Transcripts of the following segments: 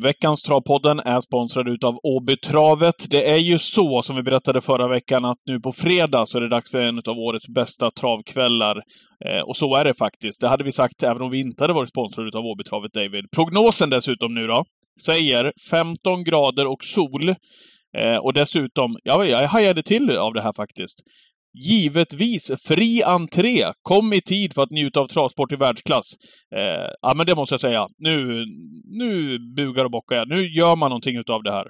Veckans Travpodden är sponsrad utav Åbytravet. Det är ju så, som vi berättade förra veckan, att nu på fredag så är det dags för en av årets bästa travkvällar. Eh, och så är det faktiskt. Det hade vi sagt även om vi inte hade varit sponsrade utav Åbytravet, David. Prognosen dessutom nu då, säger 15 grader och sol. Eh, och dessutom, ja, jag hajade till av det här faktiskt. Givetvis fri entré. Kom i tid för att njuta av travsport i världsklass. Eh, ja, men det måste jag säga. Nu, nu bugar och bockar jag. Nu gör man någonting utav det här.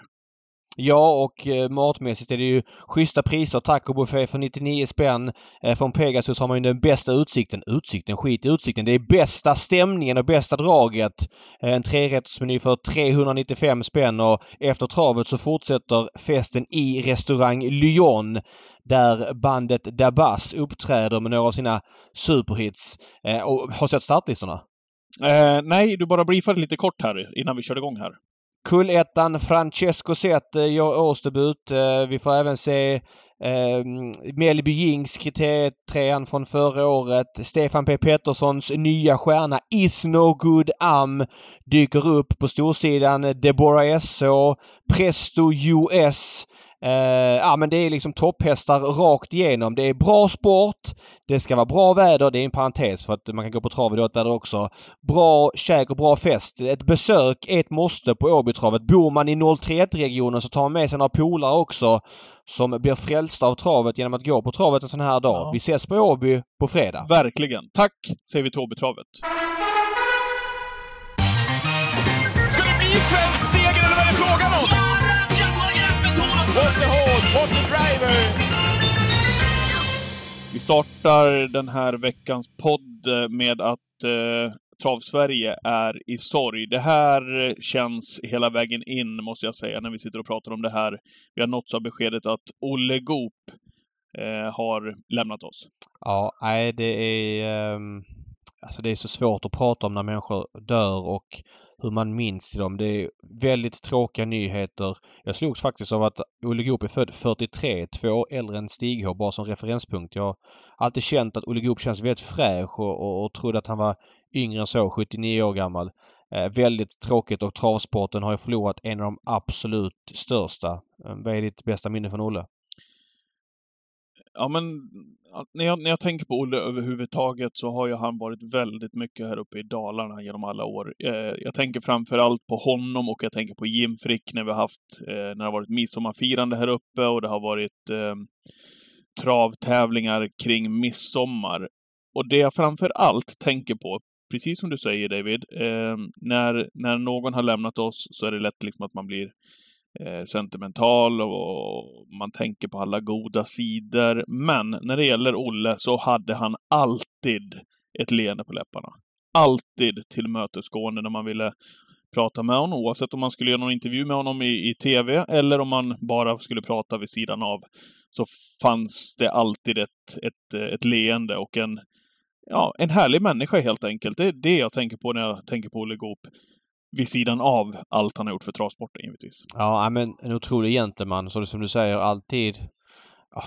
Ja, och eh, matmässigt är det ju schyssta priser. Tacobuffé för 99 spänn. Eh, från Pegasus har man ju den bästa utsikten. Utsikten? Skit i utsikten. Det är bästa stämningen och bästa draget. Eh, en trerättersmeny för 395 spänn och efter travet så fortsätter festen i restaurang Lyon där bandet Dabas uppträder med några av sina superhits. Eh, och har sett startlistorna? Eh, nej, du bara briefade lite kort här innan vi körde igång här. Kullettan Francesco Zet gör årsdebut. Eh, vi får även se eh, Melby Jings kriterietrean från förra året. Stefan P Petterssons nya stjärna Is No Good Am dyker upp på storsidan. Deborah S.H. Presto US. Eh, ja men det är liksom topphästar rakt igenom. Det är bra sport. Det ska vara bra väder. Det är en parentes för att man kan gå på trav i dåligt väder också. Bra käk och bra fest. Ett besök är ett måste på Åbytravet. Bor man i 031-regionen så tar man med sig några polare också som blir frälsta av travet genom att gå på travet en sån här dag. Ja. Vi ses på Åby på fredag. Verkligen. Tack säger vi till Åbytravet. Ska det bli svensk seger eller vad är det frågan om? What the horse, what the driver! Vi startar den här veckans podd med att eh, Trav-Sverige är i sorg. Det här känns hela vägen in, måste jag säga, när vi sitter och pratar om det här. Vi har nåtts av beskedet att Olle Goop eh, har lämnat oss. Ja, nej det är... Um, alltså det är så svårt att prata om när människor dör och hur man minns dem. Det är väldigt tråkiga nyheter. Jag slogs faktiskt av att Olle Goop är född 43, två år äldre än Stig H, bara som referenspunkt. Jag har alltid känt att Olle Goop känns väldigt fräsch och, och, och trodde att han var yngre än så, 79 år gammal. Eh, väldigt tråkigt och travsporten har ju förlorat en av de absolut största. Eh, vad är ditt bästa minne från Olle? Ja, men när jag, när jag tänker på Olle överhuvudtaget så har ju han varit väldigt mycket här uppe i Dalarna genom alla år. Eh, jag tänker framför allt på honom och jag tänker på Jim Frick när vi har haft, eh, när det har varit midsommarfirande här uppe och det har varit eh, travtävlingar kring midsommar. Och det jag framför allt tänker på, precis som du säger David, eh, när, när någon har lämnat oss så är det lätt liksom att man blir eh, Eh, sentimental och man tänker på alla goda sidor. Men när det gäller Olle så hade han alltid ett leende på läpparna. Alltid tillmötesgående när man ville prata med honom, oavsett om man skulle göra någon intervju med honom i, i TV eller om man bara skulle prata vid sidan av, så fanns det alltid ett, ett, ett leende och en, ja, en härlig människa helt enkelt. Det är det jag tänker på när jag tänker på Olle Goop vid sidan av allt han har gjort för travsporten givetvis. Ja, men en otrolig gentleman. Så det som du säger, alltid ja,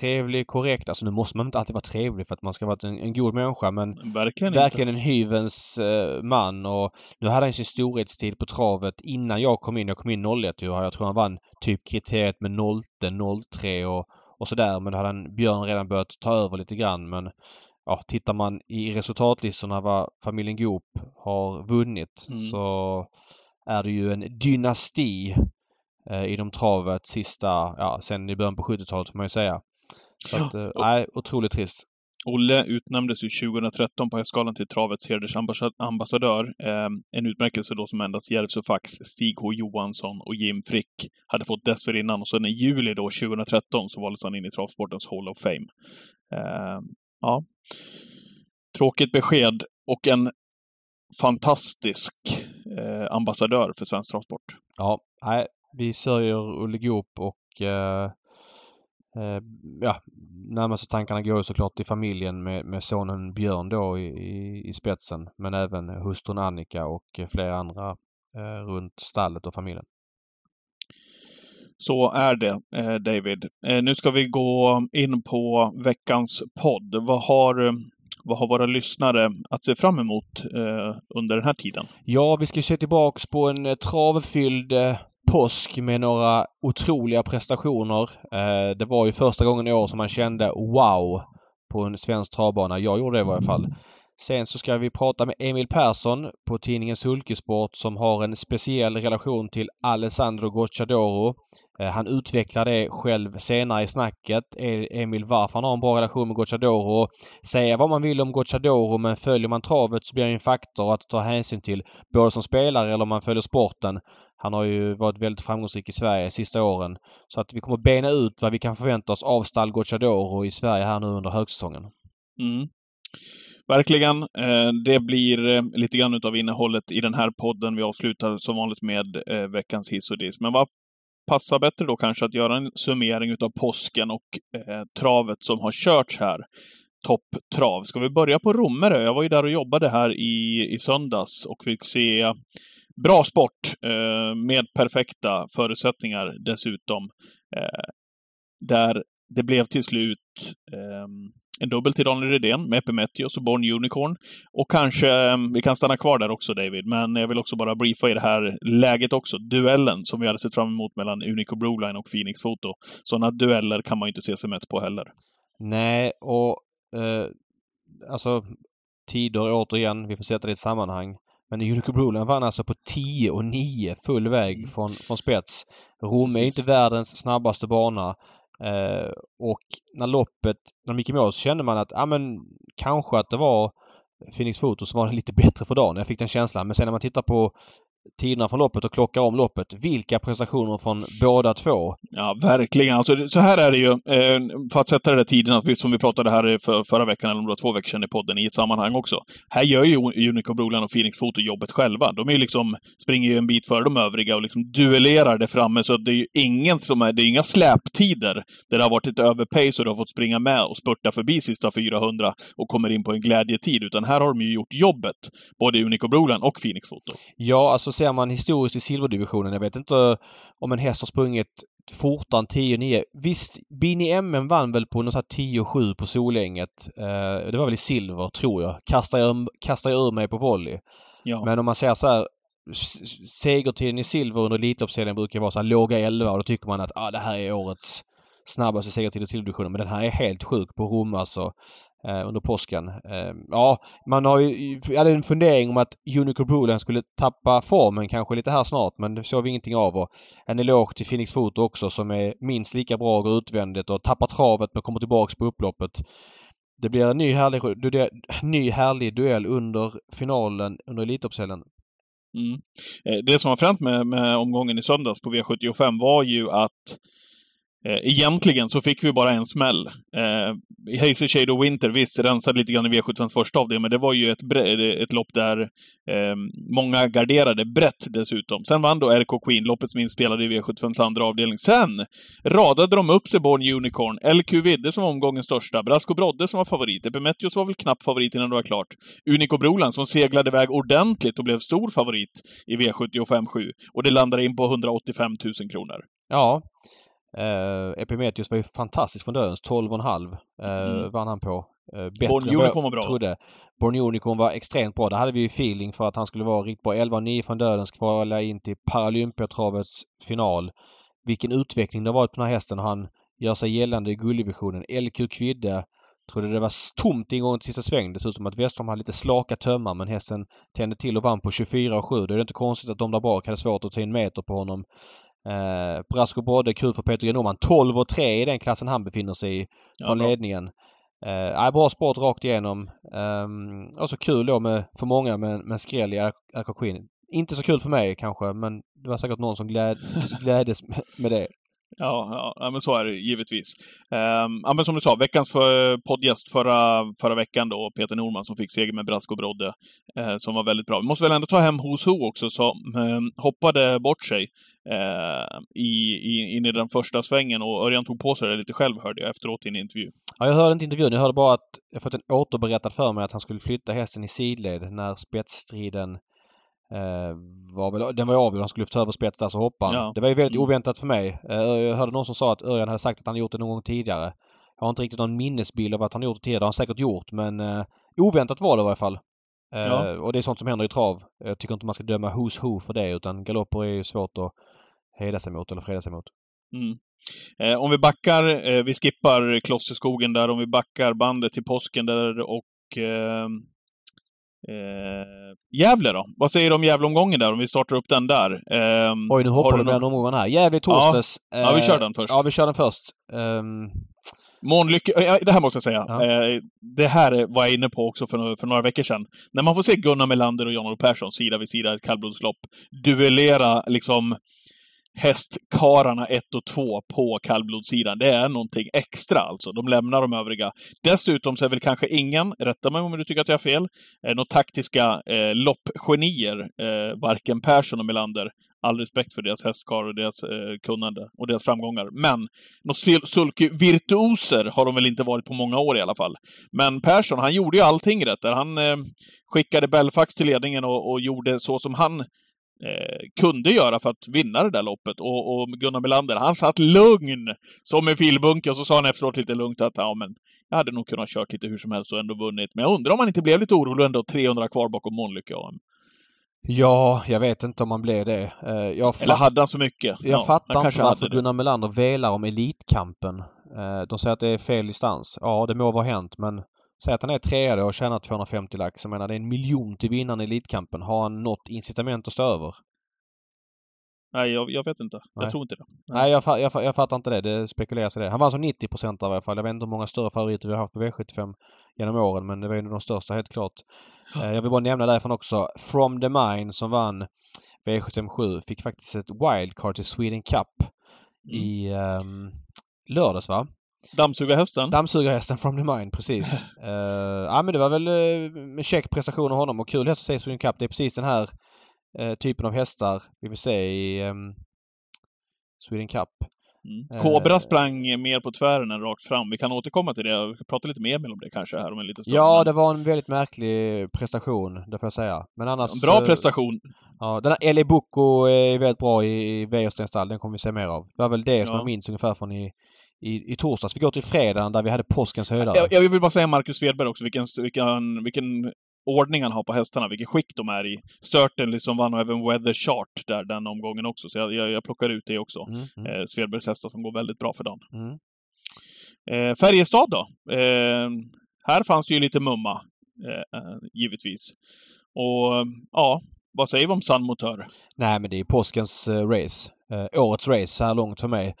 trevlig, korrekt. Alltså nu måste man inte alltid vara trevlig för att man ska vara en, en god människa men verkligen, verkligen en hyvens eh, man och nu hade han sin storhetstid på travet innan jag kom in. Jag kom in 01 Jag tror han vann typ kriteriet med 0 03 och, och sådär men då hade han, Björn redan börjat ta över lite grann men ja, tittar man i resultatlistorna vad familjen Goop har vunnit mm. så är det ju en dynasti eh, inom travet sista, ja, sen i början på 70-talet får man ju säga. Så att, eh, otroligt trist. Olle utnämndes ju 2013 på Hästgalan till travets hedersambassadör. Eh, en utmärkelse då som endast Järvsö Fax, Stig H Johansson och Jim Frick hade fått dessförinnan. Och sen i juli då 2013 så valdes han in i travsportens Hall of Fame. Eh, ja. Tråkigt besked och en fantastisk eh, ambassadör för svensk transport. Ja, nej, vi sörjer Olle Goop och eh, eh, ja, närmaste tankarna går ju såklart till familjen med, med sonen Björn då i, i, i spetsen. Men även hustrun Annika och eh, flera andra eh, runt stallet och familjen. Så är det, eh, David. Eh, nu ska vi gå in på veckans podd. Vad har, eh, vad har våra lyssnare att se fram emot under den här tiden? Ja, vi ska se tillbaks på en travfylld påsk med några otroliga prestationer. Det var ju första gången i år som man kände wow på en svensk travbana. Jag gjorde det i varje fall. Sen så ska vi prata med Emil Persson på tidningen Sulkesport som har en speciell relation till Alessandro Gocciadoro. Eh, han utvecklar det själv senare i snacket. E- Emil varför han har en bra relation med Gocciadoro. Säga vad man vill om Gocciadoro men följer man travet så blir det en faktor att ta hänsyn till både som spelare eller om man följer sporten. Han har ju varit väldigt framgångsrik i Sverige de sista åren. Så att vi kommer bena ut vad vi kan förvänta oss av stall Gocciadoro i Sverige här nu under högsäsongen. Mm. Verkligen. Eh, det blir eh, lite grann utav innehållet i den här podden. Vi avslutar som vanligt med eh, veckans hiss och diss. Men vad passar bättre då kanske att göra en summering utav påsken och travet som har körts här? Topptrav. Ska vi börja på Romerö? Jag var ju där och jobbade här i, i söndags och fick se bra sport med perfekta förutsättningar dessutom. där det blev till slut ehm, en dubbel till Daniel Redén med Epimetheus och Born Unicorn. Och kanske, eh, vi kan stanna kvar där också David, men jag vill också bara briefa i det här läget också. Duellen som vi hade sett fram emot mellan Unico Broline och Phoenix Photo. Sådana dueller kan man ju inte se sig mätt på heller. Nej, och eh, alltså tider återigen, vi får sätta det i ett sammanhang. Men Unico Broline vann alltså på 10 och 9 full väg mm. från, från spets. Rom är inte världens snabbaste bana. Eh, och när loppet, när de gick i mål så kände man att, ja men kanske att det var Phoenix Photo som var lite bättre för dagen. Jag fick den känslan. Men sen när man tittar på tiderna från loppet och klockar om loppet. Vilka prestationer från båda två! Ja, verkligen. Alltså, så här är det ju. Eh, för att sätta det där tiderna, som vi pratade här för, förra veckan, eller om det var två veckor sedan i podden, i ett sammanhang också. Här gör ju Unico Broline och Phoenix Foto jobbet själva. De är ju liksom, springer ju en bit före de övriga och liksom duellerar det framme, så det är ju ingen som är, det är inga släptider där det har varit ett överpace och du har fått springa med och spurta förbi sista 400 och kommer in på en glädjetid, utan här har de ju gjort jobbet, både Unico Broline och Phoenix Foto. Ja, alltså ser man historiskt i silverdivisionen, jag vet inte om en häst har sprungit fortare än 10-9. Visst, Bini MM vann väl på något 10-7 på Solänget. Eh, det var väl i silver, tror jag. Kastar jag, kastar jag ur mig på volley. Ja. Men om man säger så här Segertiden i silver under Elitloppsserien brukar vara så här låga 11 och då tycker man att ah, det här är årets snabbaste segertid i divisionen. Men den här är helt sjuk på Rom alltså eh, under påsken. Eh, ja, man har ju, jag hade en fundering om att Unico Broline skulle tappa formen kanske lite här snart men det såg vi ingenting av. Och en eloge till Phoenix Foto också som är minst lika bra och går utvändigt och tappar travet men kommer tillbaks på upploppet. Det blir en ny härlig, ny härlig duell under finalen under Elitloppshelgen. Mm. Eh, det som var fränt med, med omgången i söndags på V75 var ju att Eh, egentligen så fick vi bara en smäll. Eh, Hazy Shade of Winter, visst, rensade lite grann i V75s första avdelning, men det var ju ett, ett lopp där eh, många garderade brett dessutom. Sen vann då RK Queen, loppet som inspelade i V75s andra avdelning. Sen radade de upp sig Born Unicorn, LQ Vidde som var omgångens största, Brasco Brodde som var favorit, Epimetheus var väl knappt favorit innan det var klart. Unico Brolan som seglade iväg ordentligt och blev stor favorit i V75 7. Och det landade in på 185 000 kronor. Ja, Uh, Epimetheus var ju fantastisk från dödens. 12,5 uh, mm. vann han på. Uh, bättre Born var bra. Trodde. Born Unicorn var extremt bra. Där hade vi ju feeling för att han skulle vara riktigt bra. 11,9 från dödens kvala in till Paralympiatravets final. Vilken utveckling det har varit på den här hästen och han gör sig gällande i gulddivisionen. LQ Kvidde trodde det var tomt ingången till sista sväng. Det såg ut som att Westholm hade lite slaka tömmar men hästen tände till och vann på 24 och 7. Då är det inte konstigt att de där bak hade svårt att ta in meter på honom. Eh, Brasco Brodde, kul för Peter G Norman. 12 och 3 i den klassen han befinner sig i från ja, ledningen. Eh, bra sport rakt igenom. Eh, och så kul då med, för många med, med skräll i RK Queen. Inte så kul för mig kanske men det var säkert någon som gläd, gläddes med det. Ja, ja, men så är det givetvis. Um, ja, men som du sa, veckans för, poddgäst förra, förra veckan då, Peter Norman som fick seger med Brask och Brodde, uh, som var väldigt bra. Vi måste väl ändå ta hem Hos Ho också, som um, hoppade bort sig i, i, in i den första svängen och Örjan tog på sig det lite själv, hörde jag efteråt i en intervju. Ja, jag hörde inte intervjun. Jag hörde bara att jag fått en återberättad för mig att han skulle flytta hästen i sidled när spetsstriden Eh, var väl, den var avgjord. Han skulle ta över spets där så hoppade han. Ja. Det var ju väldigt mm. oväntat för mig. Eh, jag hörde någon som sa att Örjan hade sagt att han gjort det någon gång tidigare. Jag har inte riktigt någon minnesbild av att han gjort det tidigare. Det har han säkert gjort men eh, oväntat val i varje fall. Eh, Ja. Och det är sånt som händer i trav. Jag tycker inte man ska döma who's who för det utan galopper är ju svårt att hejda sig mot eller freda sig mot. Mm. Eh, om vi backar, eh, vi skippar Klosseskogen där, om vi backar bandet till påsken där och eh, eh, Gävle då? Vad säger du om Gävleomgången där, om vi startar upp den där? Eh, Oj, nu hoppar du någon- omgången här. Gävle torsdags. Ja, vi eh, kör den först. Ja, vi kör den först. Ehm, Månlycke, det här måste jag säga. Ja. Eh, det här är- var jag inne på också för, några- för några veckor sedan. När man får se Gunnar Melander och Jan-Olof Persson sida vid sida i ett kallblodslopp duellera liksom hästkararna 1 och 2 på kallblodssidan. Det är någonting extra alltså. De lämnar de övriga. Dessutom så är väl kanske ingen, rätta mig om du tycker att jag har fel, eh, några taktiska eh, loppgenier, eh, varken Persson och Melander. All respekt för deras hästkar och deras eh, kunnande och deras framgångar. Men några sulky-virtuoser har de väl inte varit på många år i alla fall. Men Persson, han gjorde ju allting rätt där. Han eh, skickade Belfax till ledningen och, och gjorde så som han eh, kunde göra för att vinna det där loppet. Och, och Gunnar Melander, han satt lugn som en filbunke och så sa han efteråt lite lugnt att ja, men jag hade nog kunnat kört lite hur som helst och ändå vunnit. Men jag undrar om han inte blev lite orolig ändå, 300 kvar bakom Månlykke AM ja, jag vet inte om man blev det. Eh, jag Eller hade han så mycket? jag Ja, fattar han inte varför. Gunnar Melander velar om Elitkampen. Eh, de säger att det är fel distans. Ja, det må vara hänt men Säg att han är trea då och tjänar 250 lax. Jag menar det är en miljon till vinnaren i Elitkampen. Har han något incitament att stå över? Nej, jag, jag vet inte. Jag Nej. tror inte det. Nej, jag, fa- jag, fa- jag fattar inte det. Det spekuleras i det. Han vann som 90 procent i alla fall. Jag vet inte hur många större favoriter vi har haft på V75 genom åren, men det var ju de största helt klart. Eh, Jag vill bara nämna därifrån också From the Mine som vann V75 7 fick faktiskt ett wildcard till Sweden Cup Mm. i ehm, lördags va? Dammsugarhästen? Dammsugarhästen From the Mine, precis. uh, ja men det var väl uh, med check prestation av honom och kul häst att se Sweden Cup. Det är precis den här eh, typen av hästar vi vill se i ehm, Sweden Cup. Mm. Eh, Kobra sprang mer på tvären än rakt fram. Vi kan återkomma till det. Vi kan prata lite mer om det kanske här om en liten stund. Ja, det var en väldigt märklig prestation, det får jag säga. Men annars... en bra eh, prestation. Ja, den här Eli Boko är väldigt bra i, i. Den kommer vi se mer av. Det var väl det som Ja. jag minns ungefär från i, i, i torsdags. Vi går till fredagen där vi hade påskens höjdare. Jag, jag vill bara säga Marcus Svedberg också, vilken, vilken, vilken ordning han har på hästarna, vilket skick de är i. Certainly som vann och även Weather Chart där den omgången också, så jag, jag, jag plockar ut det också. Mm, mm, Eh, Svedbergs hästar som går väldigt bra för dagen. mm. Eh, Färjestad då? Eh, här fanns det ju lite mumma, eh, eh, givetvis. Och ja, vad säger vi om Sun Motör? Nej, men det är påskens eh, race. Årets race så här långt för mig.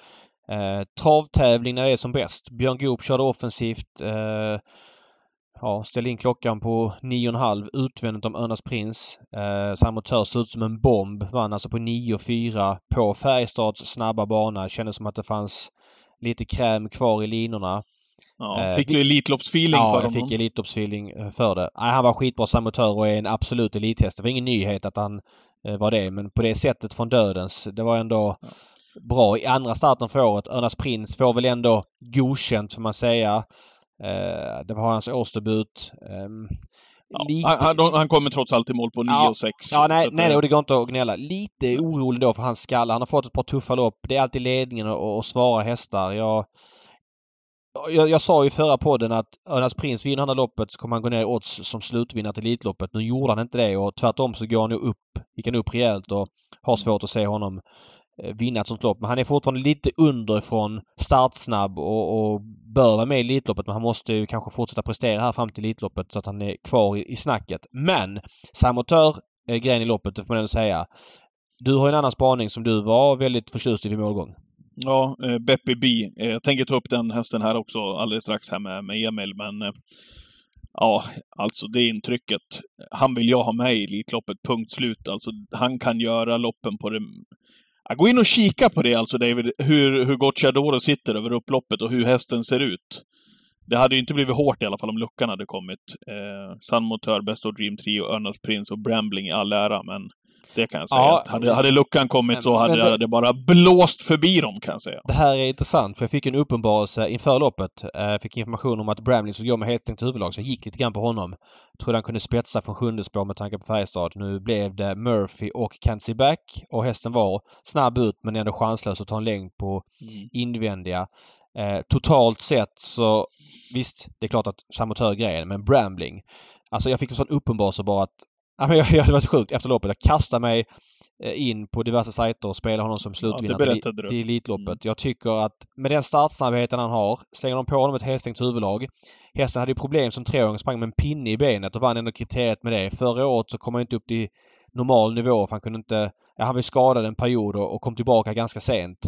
Eh, travtävling när det är som bäst. Björn Goop körde offensivt. Eh, ja, ställde in klockan på 9,5 utvändigt om Örnas Prins. Eh, Samotör såg ut som en bomb. Vann alltså på 9,4 på Färjestads snabba bana. Kändes som att det fanns lite kräm kvar i linorna. Ja, Eh, fick du Elitloppsfeeling Ja, för jag honom? fick Elitloppsfeeling eh, för det. Nej, han var skitbra samotör och är en absolut elithäst. Det var ingen nyhet att han eh, var det, men på det sättet från dödens. Det var ändå bra. I andra starten för året, Örnas Prins får väl ändå godkänt får man säga. Eh, det var hans årsdebut. Ehm, Ja, lite- han, han, han kommer trots allt i mål på 9 Ja. och 6. Ja, nej, nej, eh, och det går inte att gnälla. Lite orolig då för hans skalle. Han har fått ett par tuffa lopp. Det är alltid ledningen och, och svara hästar. Jag, jag, jag sa ju i förra podden att Örnas Prins vinner det loppet så kommer han gå ner i odds som slutvinnare till Elitloppet. Nu gjorde han inte det och tvärtom så går han nu upp, gick han upp rejält och har svårt att se honom Eh, vinna ett sånt lopp. Men han är fortfarande lite underifrån, startsnabb och, och bör vara med i Elitloppet men han måste ju kanske fortsätta prestera här fram till Elitloppet så att han är kvar i, i snacket. Men Samotör är grejen i loppet, det får man ändå säga. Du har en annan spaning som du var väldigt förtjust i vid målgång. Ja, eh, Beppe B. Eh, jag tänker ta upp den hästen här också alldeles strax här med, med Emil, men eh, ja, alltså det intrycket. Han vill jag ha med i Elitloppet, punkt slut. Alltså, han kan göra loppen på det... Gå in och kika på det alltså, David, hur, hur Gocciadoro sitter över upploppet och hur hästen ser ut. Det hade ju inte blivit hårt i alla fall om luckan hade kommit. Eh, Sun Motör, Best of Dream Trio, Örnas Prins och Brambling i all ära, men det kan jag säga. Ja, hade, hade luckan kommit så men hade det- det bara blåst förbi dem, kan jag säga. Det här är intressant för jag fick en uppenbarelse inför loppet. Eh, Jag fick information om att Bramley skulle gå med helt stängt huvudlag så jag gick lite grann på honom. Trodde han kunde spetsa från sjunde spår med tanke på Färjestad. Nu blev det Murphy och Cancy Back och hästen var snabb ut men ändå chanslös att ta en längd på Mm. invändiga. Eh, totalt sett så visst, det är klart att Samotör grejen, men Brambling. Alltså jag fick en sån uppenbarelse bara att men jag, jag, det var så sjukt efter loppet. Jag kastade mig eh, in på diverse sajter och spelade honom som slutvinnare ja, till, till Elitloppet. Mm. Jag tycker att med den startsnabbheten han har, slänger de på honom ett häststängt huvudlag. Hästen hade ju problem som treåring, sprang med en pinne i benet och vann ändå kriteriet med det. Förra året så kom han inte upp till normal nivå för han kunde inte... Ja, han var skadad en period och, och kom tillbaka ganska sent.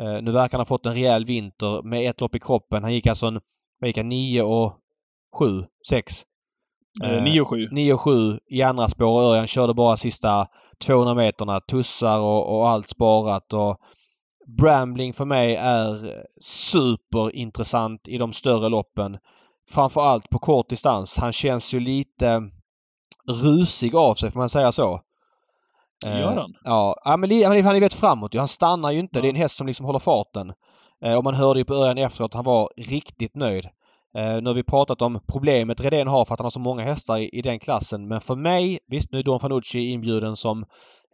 Uh, nu verkar han ha fått en rejäl vinter med ett lopp i kroppen. Han gick alltså en... Vad gick han? 9 och 7? 6? 9 och 7. 9 och 7 i andra spår. Örjan körde bara sista 200 meterna. Tussar och, och allt sparat. Och Brambling för mig är superintressant i de större loppen. Framförallt på kort distans. Han känns ju lite rusig av sig, får man säga så. Gör han? Ja, men han är vet framåt Han stannar ju inte. Ja. Det är en häst som liksom håller farten. Eh, och man hörde ju på Örjan efteråt att han var riktigt nöjd. Eh, nu har vi pratat om problemet Redén har för att han har så många hästar i, i den klassen. Men för mig, visst nu är Don Fanucci inbjuden som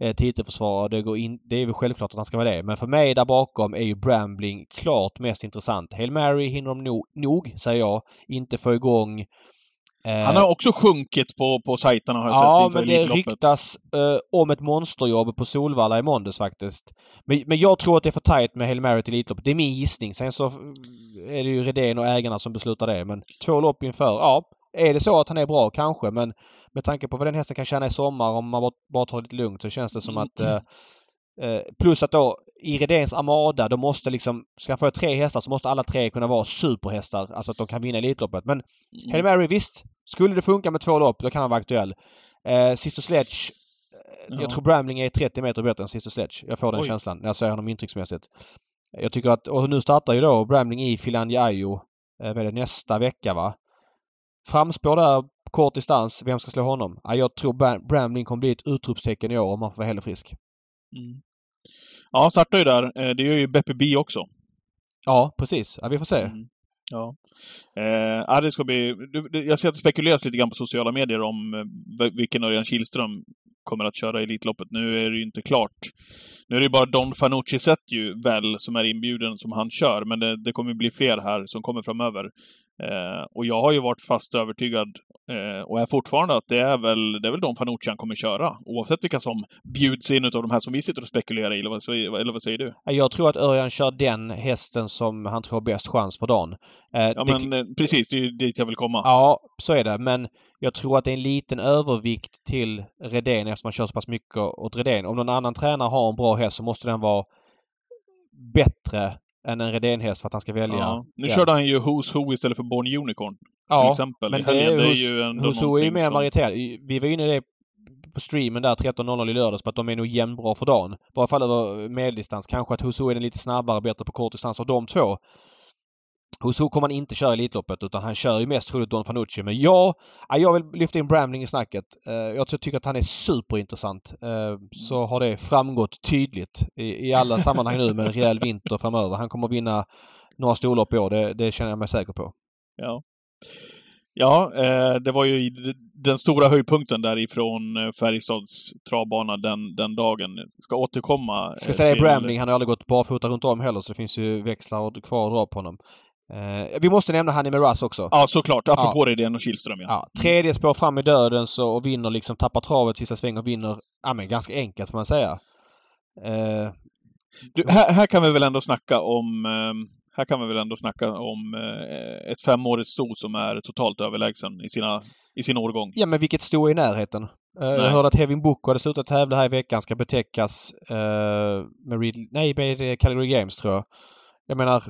eh, titelförsvarare. Det, går in, det är väl självklart att han ska vara det. Men för mig där bakom är ju Brambling klart mest intressant. Hail Mary hinner de nog, nog säger jag, inte få igång han har också sjunkit på, på sajterna har jag ja, sett inför men det ryktas uh, om ett monsterjobb på Solvalla i måndags faktiskt. Men, men jag tror att det är för tajt med Hail Mary till Elitloppet. Det är min gissning. Sen så är det ju Redén och ägarna som beslutar det. Men två lopp inför, ja. Är det så att han är bra? Kanske. Men med tanke på vad den hästen kan tjäna i sommar om man bara tar det lite lugnt så känns det som att uh, Eh, plus att då i Redéns Armada, de måste liksom... Ska han få tre hästar så måste alla tre kunna vara superhästar. Alltså att de kan vinna Elitloppet. Men mm. Hail Mary, visst. Skulle det funka med två lopp, då kan han vara aktuell. Eh, Sister Sledge. Ja. Jag tror Bramling är 30 meter bättre än Sister Sledge. Jag får den Oj. känslan när jag ser honom intrycksmässigt. Jag tycker att... Och nu startar ju då Bramling i Filanja Ayo eh, nästa vecka va? Framspår där, kort distans. Vem ska slå honom? Ja, jag tror Bramling kommer bli ett utropstecken i år om han får vara helt frisk. Mm. Ja, startar ju där. Eh, det gör ju Beppe B också. Ja, precis. Ja, vi får se. Mm. Ja. Eh, det ska bli... Jag ser att det spekuleras lite grann på sociala medier om eh, vilken Örjan Kihlström kommer att köra Elitloppet. Nu är det ju inte klart. Nu är det ju bara Don Fanucci sett ju väl som är inbjuden som han kör, men det, det kommer bli fler här som kommer framöver. Eh, och jag har ju varit fast övertygad, eh, och är fortfarande, att det är väl, det är väl Don Fanucci han kommer köra. Oavsett vilka som bjuds in av de här som vi sitter och spekulerar i, eller vad, eller vad säger du? Jag tror att Örjan kör den hästen som han tror har bäst chans för dagen. Eh, ja, men det... Eh, precis, det är ju dit jag vill komma. Ja, så är det. Men jag tror att det är en liten övervikt till Redén eftersom man kör så pass mycket åt Redén. Om någon annan tränare har en bra häst så måste den vara bättre än en Redén-häst för att han ska välja. Ja. Nu ja. körde han ju Who's Who istället för Born Unicorn. Ja, till exempel. men det, det är ju ändå Who's Who är ju mer som... mariterad. Vi var inne i det på streamen där 13.00 i lördags på att de är nog jämnbra för dagen. I varje fall över medeldistans. Kanske att Who's Who är den lite snabbare, bättre på kort distans av de två. Hos Ho kommer han inte köra Elitloppet utan han kör ju mest troligt Don Fanucci. Men jag, jag vill lyfta in Bramling i snacket. Eh, jag tycker att han är superintressant. Eh, så har det framgått tydligt i, alla sammanhang nu med en rejäl vinter framöver. Han kommer vinna några storlopp i år. Det, det känner jag mig säker på. Ja. Ja, det var ju den stora höjdpunkten därifrån Färjestads travbana den, den dagen. Ska återkomma. Ska säga till... Bramling, han har aldrig gått barfota runt om heller så det finns ju växlar kvar att dra på honom. Eh, vi måste nämna Hanni Miraz också. Ja, såklart. Apropå ja. Redén och Kihlström, ja. ja. Tredje spår fram i döden så, och vinner liksom, tappar travet sista sväng och vinner, ja men ganska enkelt får man säga. Eh, du, här, här, kan vi väl ändå snacka om eh, här kan vi väl ändå snacka om eh, ett femårigt sto som är totalt överlägsen i, sina, i sin årgång. Ja, men vilket sto i närheten? Eh, jag hörde att Hevin Boko hade slutat tävla här i veckan. Ska betäckas eh, med, Reed, nej, med Calgary Games tror jag. Jag menar,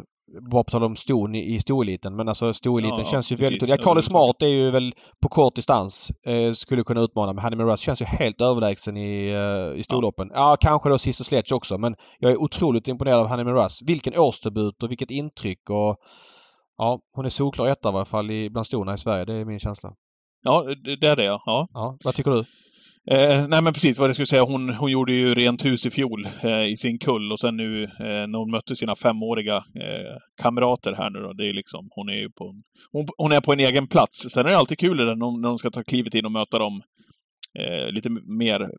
bara på tal om ston i, storeliten. Men alltså storeliten ja, känns ju väldigt... Ja, Carly Smart är ju väl på kort distans. Eh, skulle kunna utmana. Men Hanny Russ känns ju helt överlägsen i, eh, i storloppen. Ja. ja, kanske då Sister Sledge också. Men jag är otroligt imponerad av Hanny Russ. Vilken årsdebut och vilket intryck. Och, ja, hon är solklar etta i varje fall i, bland storna i Sverige. Det är min känsla. Ja, det är det ja. ja. Vad tycker du? Eh, nej men precis vad jag skulle säga. Hon, hon gjorde ju rent hus i fjol eh, i sin kull och sen nu eh, när hon mötte sina femåriga eh, kamrater här nu då. Det är liksom, hon är ju på en, hon, hon, är på en egen plats. Sen är det alltid kul när när de ska ta klivet in och möta dem eh, lite mer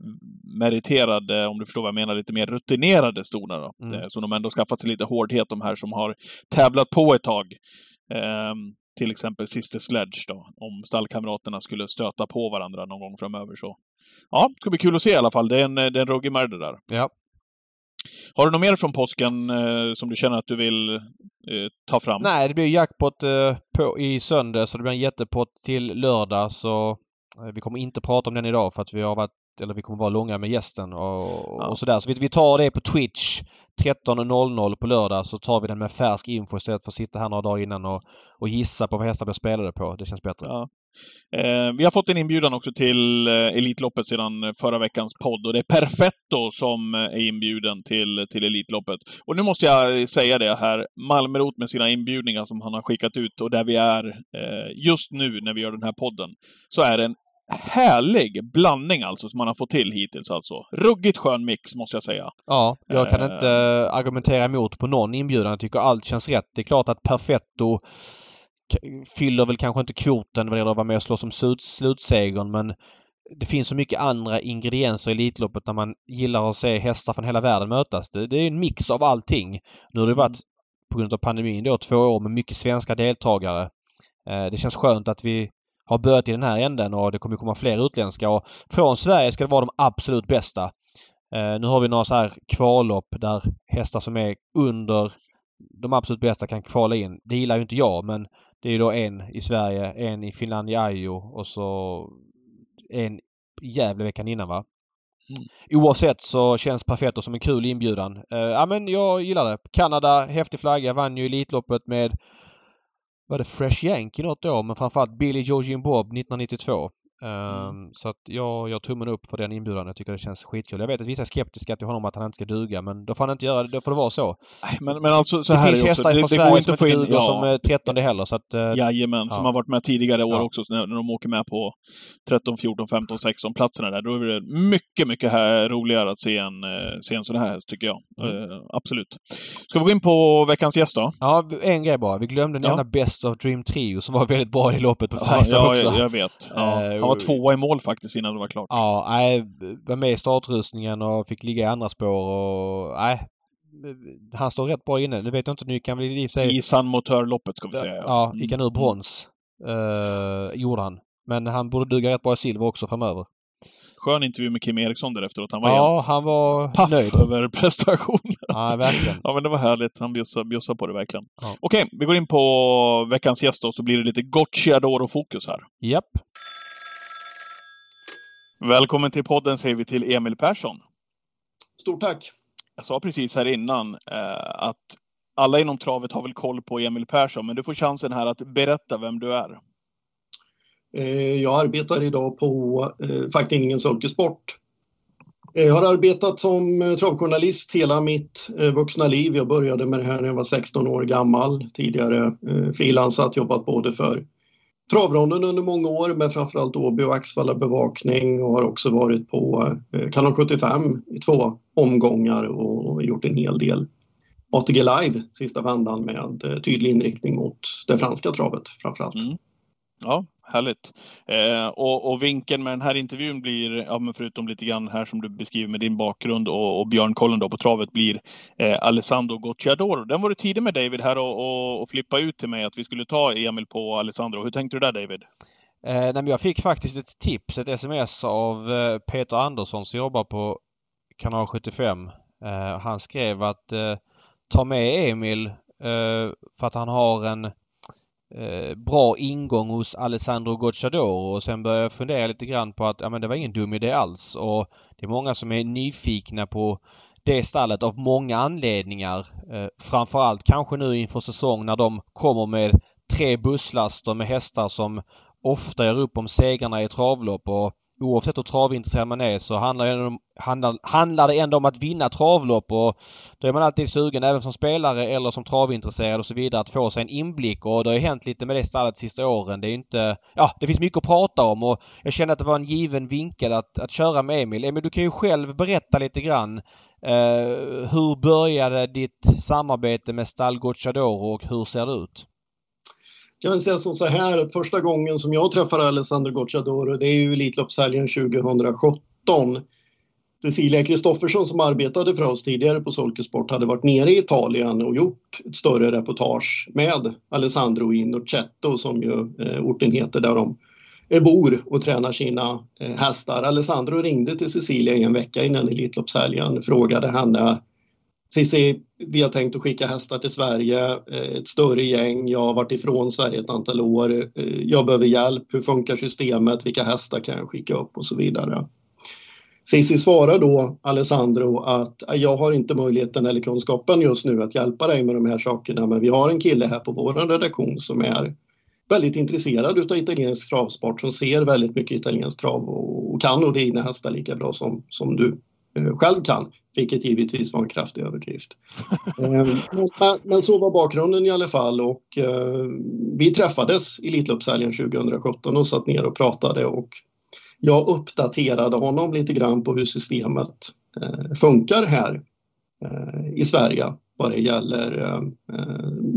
meriterade, om du förstår vad jag menar, lite mer rutinerade stona. Då. Mm. Eh, Så de ändå skaffat sig lite hårdhet, de här som har tävlat på ett tag. Till exempel Sister Sledge då, om stallkamraterna skulle stöta på varandra någon gång framöver. Så ja, det ska bli kul att se i alla fall. Det är en, det är en ruggig märr det där. Ja. Har du något mer från påsken eh, som du känner att du vill eh, ta fram? Nej, det blir jackpot eh, på, i söndag så det blir en jättepott till lördag så vi kommer inte prata om den idag för att vi har varit eller vi kommer vara långa med gästen och, och sådär. Så vi, vi tar det på Twitch 13.00 på lördag så tar vi den med färsk info istället för att sitta här några dagar innan och, och gissa på vad hästar blir spelade på. Det känns bättre. Ja. Eh, vi har fått en inbjudan också till eh, Elitloppet sedan förra veckans podd och det är Perfetto som eh, är inbjuden till, till Elitloppet. Och nu måste jag säga det här, Malmrot med sina inbjudningar som han har skickat ut och där vi är eh, just nu när vi gör den här podden, så är det en härlig blandning alltså som man har fått till hittills alltså. Ruggigt skön mix måste jag säga. Ja, jag kan Eh. inte eh, argumentera emot på någon inbjudan. Jag tycker allt känns rätt. Det är klart att Perfetto fyller väl kanske inte kvoten vad det gäller att vara med och slå som slut, slutsegern men det finns så mycket andra ingredienser i Elitloppet när man gillar att se hästar från hela världen mötas. Det, det är en mix av allting. Nu har det varit på grund av pandemin då två år med mycket svenska deltagare. Eh, Det känns skönt att vi har börjat i den här änden och det kommer komma fler utländska och från Sverige ska det vara de absolut bästa. Eh, nu har vi några så här kvallopp där hästar som är under de absolut bästa kan kvala in. Det gillar ju inte jag men det är ju då en i Sverige, en i Finlandia Ajo och så en i Gävle veckan innan va? Mm. Oavsett så känns Perfetto som en kul inbjudan. Eh, ja men jag gillar det. Kanada, häftig flagga, vann ju Elitloppet med var det Fresh Yankee något år men framförallt Billy Georgine Bob 1992. Ehm, Så att jag, jag tummen upp för den inbjudan. Jag tycker det känns skitkul. Jag vet att vissa är skeptiska till honom att han inte ska duga men då får han inte göra det. Då får det vara så. Men, men alltså så Det här finns det hästar också. från Sverige som inte in... duger som eh, 13 heller så att... eh, Jajamän, som Ja. har varit med tidigare år Ja. också, så när, när de åker med på 13, 14, 15, 16 platserna där. Då är det mycket, mycket här, roligare att se en, eh, se en sån här häst, tycker jag. Mm. Eh, absolut. Ska vi gå in på veckans gäst då? Ja, en grej bara. Vi glömde Ja. nämna Best of Dream Trio som var väldigt bra i loppet på Ja, Färjestad ja, också. jag, jag vet. Ja. Han var tvåa i mål faktiskt innan det var klart. Ja, nej, var med i startrustningen och fick ligga i andra spår och nej. Han står rätt bra inne. Nu vet jag inte, nu kan väl i sig... I San Motör-loppet ska vi säga. Ja, gick han ur Mm. brons. Uh, gjorde han. Men han borde duga rätt bra i silver också framöver. Skön intervju med Kim Eriksson där efteråt. Han var Ja, han var paff nöjd. över prestationen. Ja, verkligen. Ja, men det var härligt. Han bjussade, på det verkligen. Ja. Okej, vi går in på veckans gäst då, så blir det lite Gocciadoro-fokus här. Japp. Välkommen till podden säger vi till Emil Persson. Stort tack! Jag sa precis här innan eh, att alla inom travet har väl koll på Emil Persson, men du får chansen här att berätta vem du är. Eh, Jag arbetar idag på eh, facktidningen Sulkesport. Eh, Jag har arbetat som eh, travjournalist hela mitt eh, vuxna liv. Jag började med det här när jag var 16 år gammal. Tidigare frilansat, jobbat både för Travronden under många år med framförallt Åby och Axvalla bevakning och har också varit på eh, Kanal 75 i två omgångar och gjort en hel del ATG Live sista vändan med eh, tydlig inriktning mot det franska travet framförallt. Mm. Ja, härligt. Eh, och, och vinkeln med den här intervjun blir, ja, men förutom lite grann här som du beskriver med din bakgrund och, och björnkollen då på travet, blir eh, Alessandro Gocciador. Den var du tidig med David här och, och, och flippa ut till mig att vi skulle ta Emil på Alessandro. Hur tänkte du där David? Eh, nej, men jag fick faktiskt ett tips, ett sms av eh, Peter Andersson som jobbar på kanal 75. Eh, han skrev att eh, ta med Emil eh, för att han har en eh, bra ingång hos Alessandro Gocciadoro och sen började jag fundera lite grann på att ja, men det var ingen dum idé alls och det är många som är nyfikna på det stallet av många anledningar. Eh, framförallt kanske nu inför säsong när de kommer med tre busslaster med hästar som ofta gör upp om segrarna i travlopp och oavsett hur travintresserad man är så handlar det, ändå om, handlar, handlar det ändå om att vinna travlopp och då är man alltid sugen även som spelare eller som travintresserad och så vidare att få sig en inblick och det har ju hänt lite med det stallet de sista åren. Det är inte... Ja, det finns mycket att prata om och jag känner att det var en given vinkel att, att köra med Emil. Emil, du kan ju själv berätta lite grann eh, hur började ditt samarbete med stall Gocciadoro och hur ser det ut? Kan väl säga som så här att första gången som jag träffar Alessandro Gocciadoro det är ju Elitloppshelgen 2017. Cecilia Kristoffersson som arbetade för oss tidigare på Solkesport hade varit nere i Italien och gjort ett större reportage med Alessandro i Innocetto som ju eh, orten heter där de eh, bor och tränar sina eh, hästar. Alessandro ringde till Cecilia en vecka innan Elitloppshelgen och frågade henne Cissi, vi har tänkt att skicka hästar till Sverige, eh, ett större gäng. Jag har varit ifrån Sverige ett antal år. Eh, jag behöver hjälp. Hur funkar systemet? Vilka hästar kan jag skicka upp och så vidare. Cissi svarar då Alessandro att jag har inte möjligheten eller kunskapen just nu att hjälpa dig med de här sakerna men vi har en kille här på vår redaktion som är väldigt intresserad utav italiensk travsport som ser väldigt mycket italiensk trav och, kan nog dina hästar lika bra som, som du eh, själv kan, vilket givetvis var en kraftig överdrift. Ehm, men, men, så var bakgrunden i alla fall och eh, vi träffades i Elitloppshelgen 2017 och satt ner och pratade och jag uppdaterade honom lite grann på hur systemet eh, funkar här eh, i Sverige vad det gäller eh,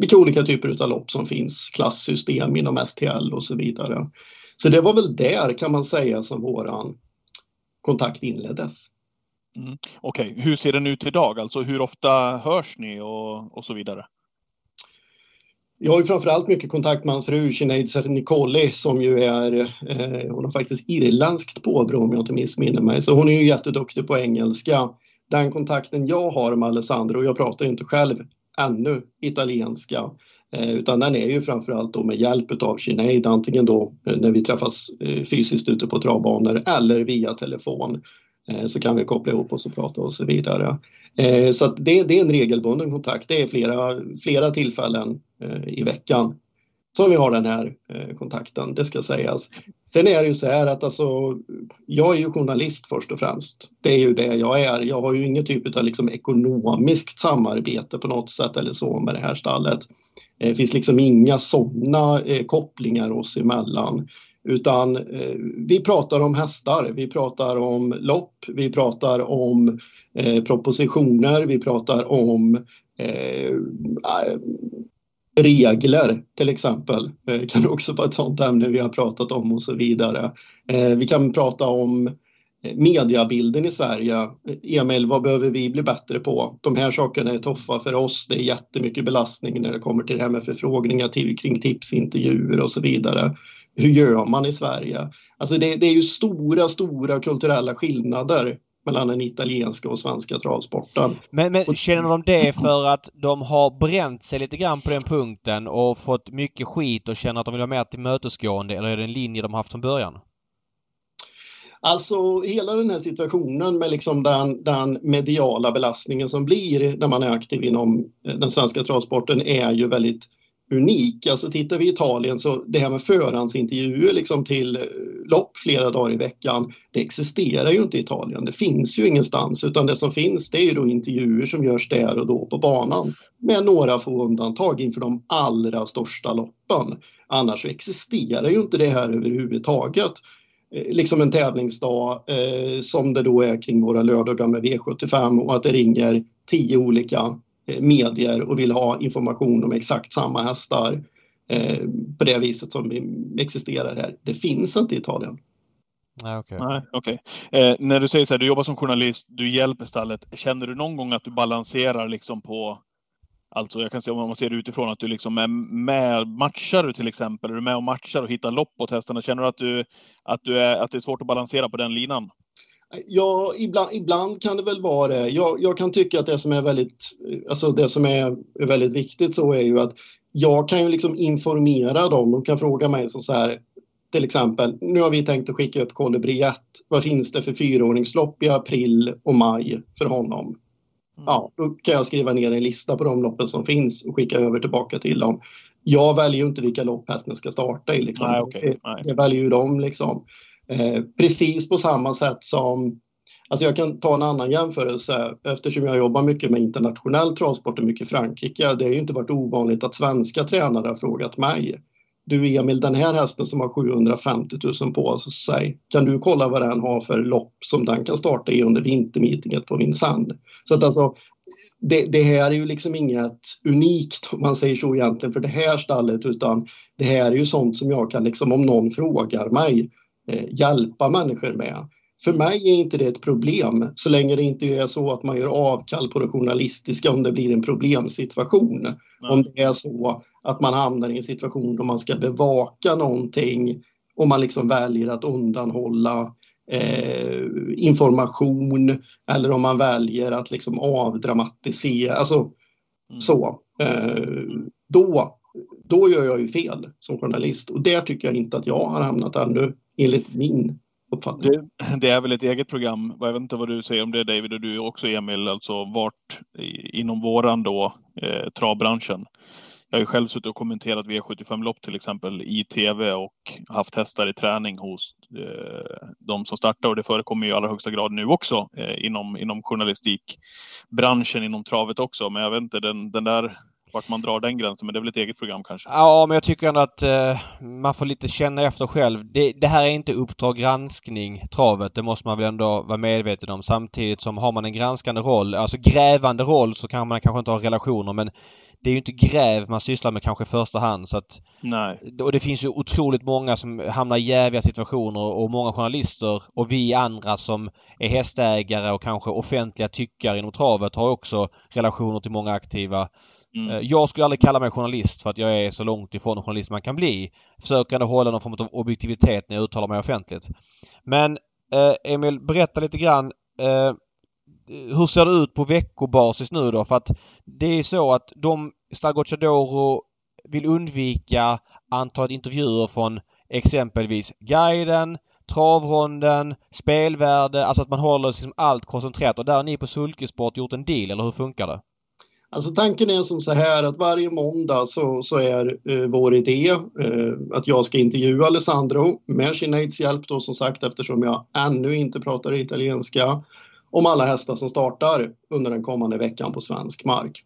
vilka olika typer av lopp som finns, klasssystem inom STL och så vidare. Så det var väl där kan man säga som våran kontakt inleddes. Mm. Okej, okay. hur ser den ut idag? Alltså hur ofta hörs ni och, och så vidare? Jag har ju framförallt mycket kontakt med hans fru Sinead Nicoli som ju är, eh, hon har faktiskt irländskt påbrå om jag inte missminner mig, så hon är ju jätteduktig på engelska. Den kontakten jag har med Alessandro, och jag pratar ju inte själv ännu italienska, eh, utan den är ju framförallt då med hjälp av Sinead, antingen då eh, när vi träffas eh, fysiskt ute på travbanor eller via telefon. Eh, så kan vi koppla ihop oss och prata och eh, så vidare. Så det, det, är en regelbunden kontakt. Det är flera, flera tillfällen eh, i veckan som vi har den här kontakten, det ska sägas. Sen är det ju så här att alltså, jag är ju journalist först och främst. Det är ju det jag är. Jag har ju ingen typ av liksom ekonomiskt samarbete på något sätt eller så med det här stallet. Det finns liksom inga sådana kopplingar oss emellan. Utan eh, vi pratar om hästar, vi pratar om lopp, vi pratar om eh, propositioner, vi pratar om eh, regler till exempel. Det kan också vara ett sånt ämne vi har pratat om och så vidare. Eh, vi kan prata om eh, mediabilden i Sverige. Emil, vad behöver vi bli bättre på? De här sakerna är tuffa för oss. Det är jättemycket belastning när det kommer till det här med förfrågningar till, kring tipsintervjuer och så vidare hur gör man i Sverige? Alltså det, det är ju stora, stora kulturella skillnader mellan den italienska och svenska travsporten. Men, men känner de det för att de har bränt sig lite grann på den punkten och fått mycket skit och känner att de vill ha mer tillmötesgående eller är det en linje de haft från början? Alltså hela den här situationen med liksom den, den mediala belastningen som blir när man är aktiv inom den svenska travsporten är ju väldigt unik. Alltså tittar vi i Italien så det här med förhandsintervjuer liksom till eh, lopp flera dagar i veckan, det existerar ju inte i Italien. Det finns ju ingenstans utan det som finns det är ju då intervjuer som görs där och då på banan med några få undantag inför de allra största loppen. Annars så existerar ju inte det här överhuvudtaget eh, liksom en tävlingsdag eh, som det då är kring våra lördagar med V75 och att det ringer tio olika medier och vill ha information om exakt samma hästar eh, på det viset som existerar här. Det finns inte i Italien. Nej, okej. Okay. okay. Eh, när du säger så här, du jobbar som journalist, du hjälper stallet. Känner du någon gång att du balanserar liksom på Alltså jag kan se om man ser det utifrån att du liksom är med, matchar du till exempel, är du med och matchar och hittar lopp åt hästarna? Känner du att, du, att, du är, att det är svårt att balansera på den linan? Ja, ibland, ibland kan det väl vara det. Jag, jag, kan tycka att det som är väldigt, alltså det som är väldigt viktigt så är ju att jag kan ju liksom informera dem. De kan fråga mig som så här, till exempel, nu har vi tänkt att skicka upp Kolibri 1. Vad finns det för fyraordningslopp i april och maj för honom? Mm. Ja, då kan jag skriva ner en lista på de loppen som finns och skicka över tillbaka till dem. Jag väljer ju inte vilka lopp hästen ska starta i. Liksom. Nej, okay. Nej. Jag väljer ju dem liksom. Eh, precis på samma sätt som Alltså jag kan ta en annan jämförelse eftersom jag jobbar mycket med internationell travsport och mycket Frankrike. Det har ju inte varit ovanligt att svenska tränare har frågat mig. Du Emil, den här hästen som har 750 000 på sig, kan du kolla vad den har för lopp som den kan starta i under vintermeetinget på Vincennes? Så att alltså, det, det, här är ju liksom inget unikt om man säger så egentligen för det här stallet utan det här är ju sånt som jag kan liksom om någon frågar mig hjälpa människor med. För mig är inte det ett problem så länge det inte är så att man gör avkall på det journalistiska om det blir en problemsituation. Nej. Om det är så att man hamnar i en situation då man ska bevaka någonting och man liksom väljer att undanhålla eh, information eller om man väljer att liksom avdramatisera, alltså mm. så. Eh, då, då gör jag ju fel som journalist och där tycker jag inte att jag har hamnat ännu enligt min uppfattning. Det, det, är väl ett eget program. Jag vet inte vad du säger om det David och du också Emil, alltså vart inom våran då eh, travbranschen jag har ju själv suttit och kommenterat V75-lopp till exempel i tv och haft hästar i träning hos eh, de som startar och det förekommer ju i allra högsta grad nu också eh, inom, inom journalistikbranschen, inom travet också. Men jag vet inte, den, den där vart man drar den gränsen, men det är väl ett eget program kanske? Ja, men jag tycker ändå att eh, man får lite känna efter själv. Det, det, här är inte Uppdrag granskning, travet. Det måste man väl ändå vara medveten om. Samtidigt som har man en granskande roll, alltså grävande roll, så kan man kanske inte ha relationer, men det är ju inte gräv man sysslar med kanske i första hand. Så att, Nej. Och det finns ju otroligt många som hamnar i jäviga situationer och många journalister och vi andra som är hästägare och kanske offentliga tyckare inom travet har också relationer till många aktiva. Mm. Eh, jag skulle aldrig kalla mig journalist för att jag är så långt ifrån journalist man kan bli. Försöker ändå hålla någon form av objektivitet när jag uttalar mig offentligt. Men eh, Emil, berätta lite grann. Eh, hur ser det ut på veckobasis nu då? För att det är så att de, Stargocciadoro vill undvika antalet intervjuer från exempelvis guiden, travronden, spelvärde, alltså att man håller liksom allt koncentrerat. Och där har ni på Sulkesport gjort en deal, eller hur funkar det? Alltså tanken är som så här att varje måndag så, så är eh, vår idé eh, att jag ska intervjua Alessandro med Sineads hjälp då som sagt eftersom jag ännu inte pratar italienska om alla hästar som startar under den kommande veckan på svensk mark.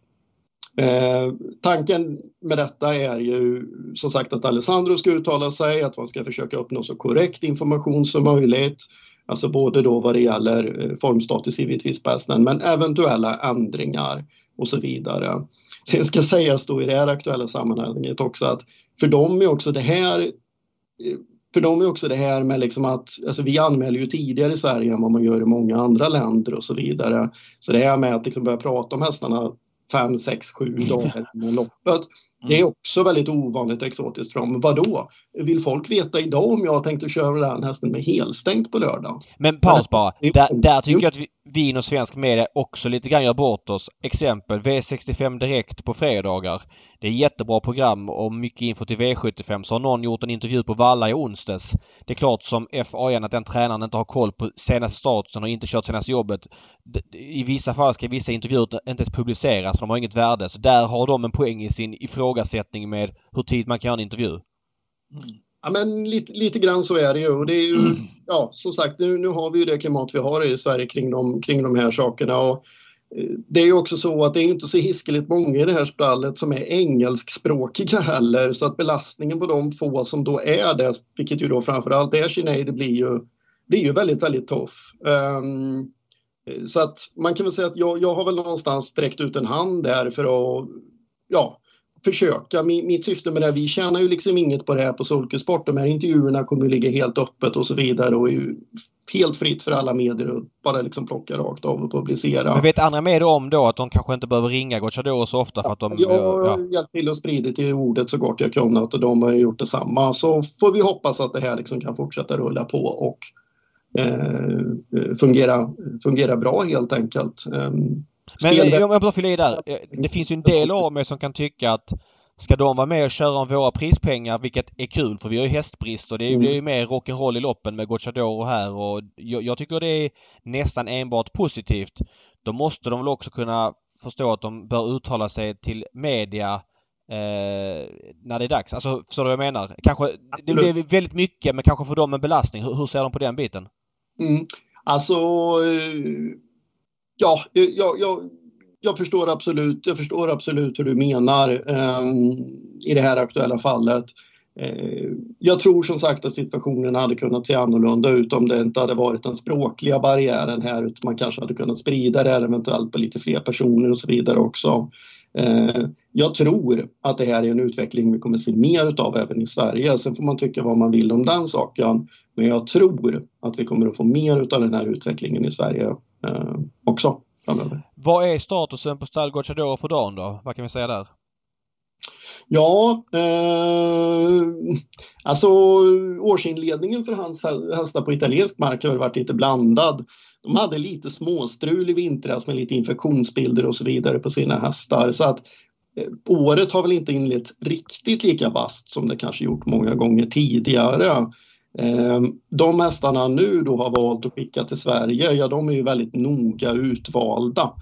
Eh, tanken med detta är ju som sagt att Alessandro ska uttala sig, att man ska försöka uppnå så korrekt information som möjligt. Alltså både då vad det gäller eh, formstatus givetvis på hästen men eventuella ändringar och så vidare. Sen ska sägas då i det här aktuella sammanhanget också att för dem är också det här eh, för dem är också det här med liksom att alltså vi anmäler ju tidigare i Sverige än vad man gör i många andra länder och så vidare. Så det här med att liksom börja prata om hästarna fem, sex, sju dagar innan loppet det är mm. också väldigt ovanligt exotiskt för dem. Vadå? Vill folk veta idag om jag tänkte köra den hästen med helstängt på lördag? Men paus bara. Där, där tycker jag att vi, vi inom svensk media också lite grann gör bort oss. Exempel V65 Direkt på fredagar. Det är jättebra program och mycket info till V75. Så har någon gjort en intervju på Valla i onsdags. Det är klart som FAN att den tränaren inte har koll på senaste statusen och inte kört senaste jobbet. I vissa fall ska vissa intervjuer inte ens publiceras för de har inget värde. Så där har de en poäng i sin ifrågasättning med hur tidigt man kan göra en intervju. Mm. Ja, men lite, lite grann så är det ju. Och det är ju, mm. ja, som sagt, nu, nu har vi ju det klimat vi har i Sverige kring de, kring de här sakerna. Och, eh, det är ju också så att det är inte så hiskeligt många i det här stallet som är engelskspråkiga heller så att belastningen på de få som då är det, vilket ju då framförallt är Sinead, det blir ju, blir ju väldigt, väldigt tuff. Um, så att man kan väl säga att jag, jag har väl någonstans sträckt ut en hand där för att ja, försöka. Mitt syfte med det här, vi tjänar ju liksom inget på det här på Solkusport. De här intervjuerna kommer att ligga helt öppet och så vidare och är ju helt fritt för alla medier att bara liksom plocka rakt av och publicera. Men vet andra medier om då att de kanske inte behöver ringa Gocciador så ofta för att de... Jag har ja. hjälpt till att sprida till ordet så gott jag kunnat och de har gjort detsamma. Så får vi hoppas att det här liksom kan fortsätta rulla på och eh, fungera, fungera bra helt enkelt. Eh, men jag vill bara fylla i där. Eh, det finns ju en del av mig som kan tycka att Ska de vara med och köra om våra prispengar, vilket är kul för vi har ju hästbrist och det mm. blir ju mer rock'n'roll i loppen med Gocciadoro här och jag, jag, tycker det är nästan enbart positivt. Då måste de väl också kunna förstå att de bör uttala sig till media eh, när det är dags. Alltså förstår du vad jag menar? Kanske, det blir väldigt mycket men kanske för dem en belastning. Hur, hur ser de på den biten? Mm. Alltså eh, ja, jag, jag, jag, förstår absolut, jag förstår absolut hur du menar eh, i det här aktuella fallet. Eh, jag tror som sagt att situationen hade kunnat se annorlunda ut om det inte hade varit den språkliga barriären här utan man kanske hade kunnat sprida det här eventuellt på lite fler personer och så vidare också. Eh, jag tror att det här är en utveckling vi kommer se mer utav även i Sverige. Sen får man tycka vad man vill om den saken. Men jag tror att vi kommer att få mer utav den här utvecklingen i Sverige eh, också framöver. Vad är statusen på Stall Gocciadoro för dagen då? Vad kan vi säga där? Ja, eh, alltså årsinledningen för hans hästar på italiensk mark har varit lite blandad. De hade lite småstrul i vintras med lite infektionsbilder och så vidare på sina hästar. Så att eh, året har väl inte inlett riktigt lika vasst som det kanske gjort många gånger tidigare. Ehm, de hästarna nu då har valt att skicka till Sverige, ja de är ju väldigt noga utvalda.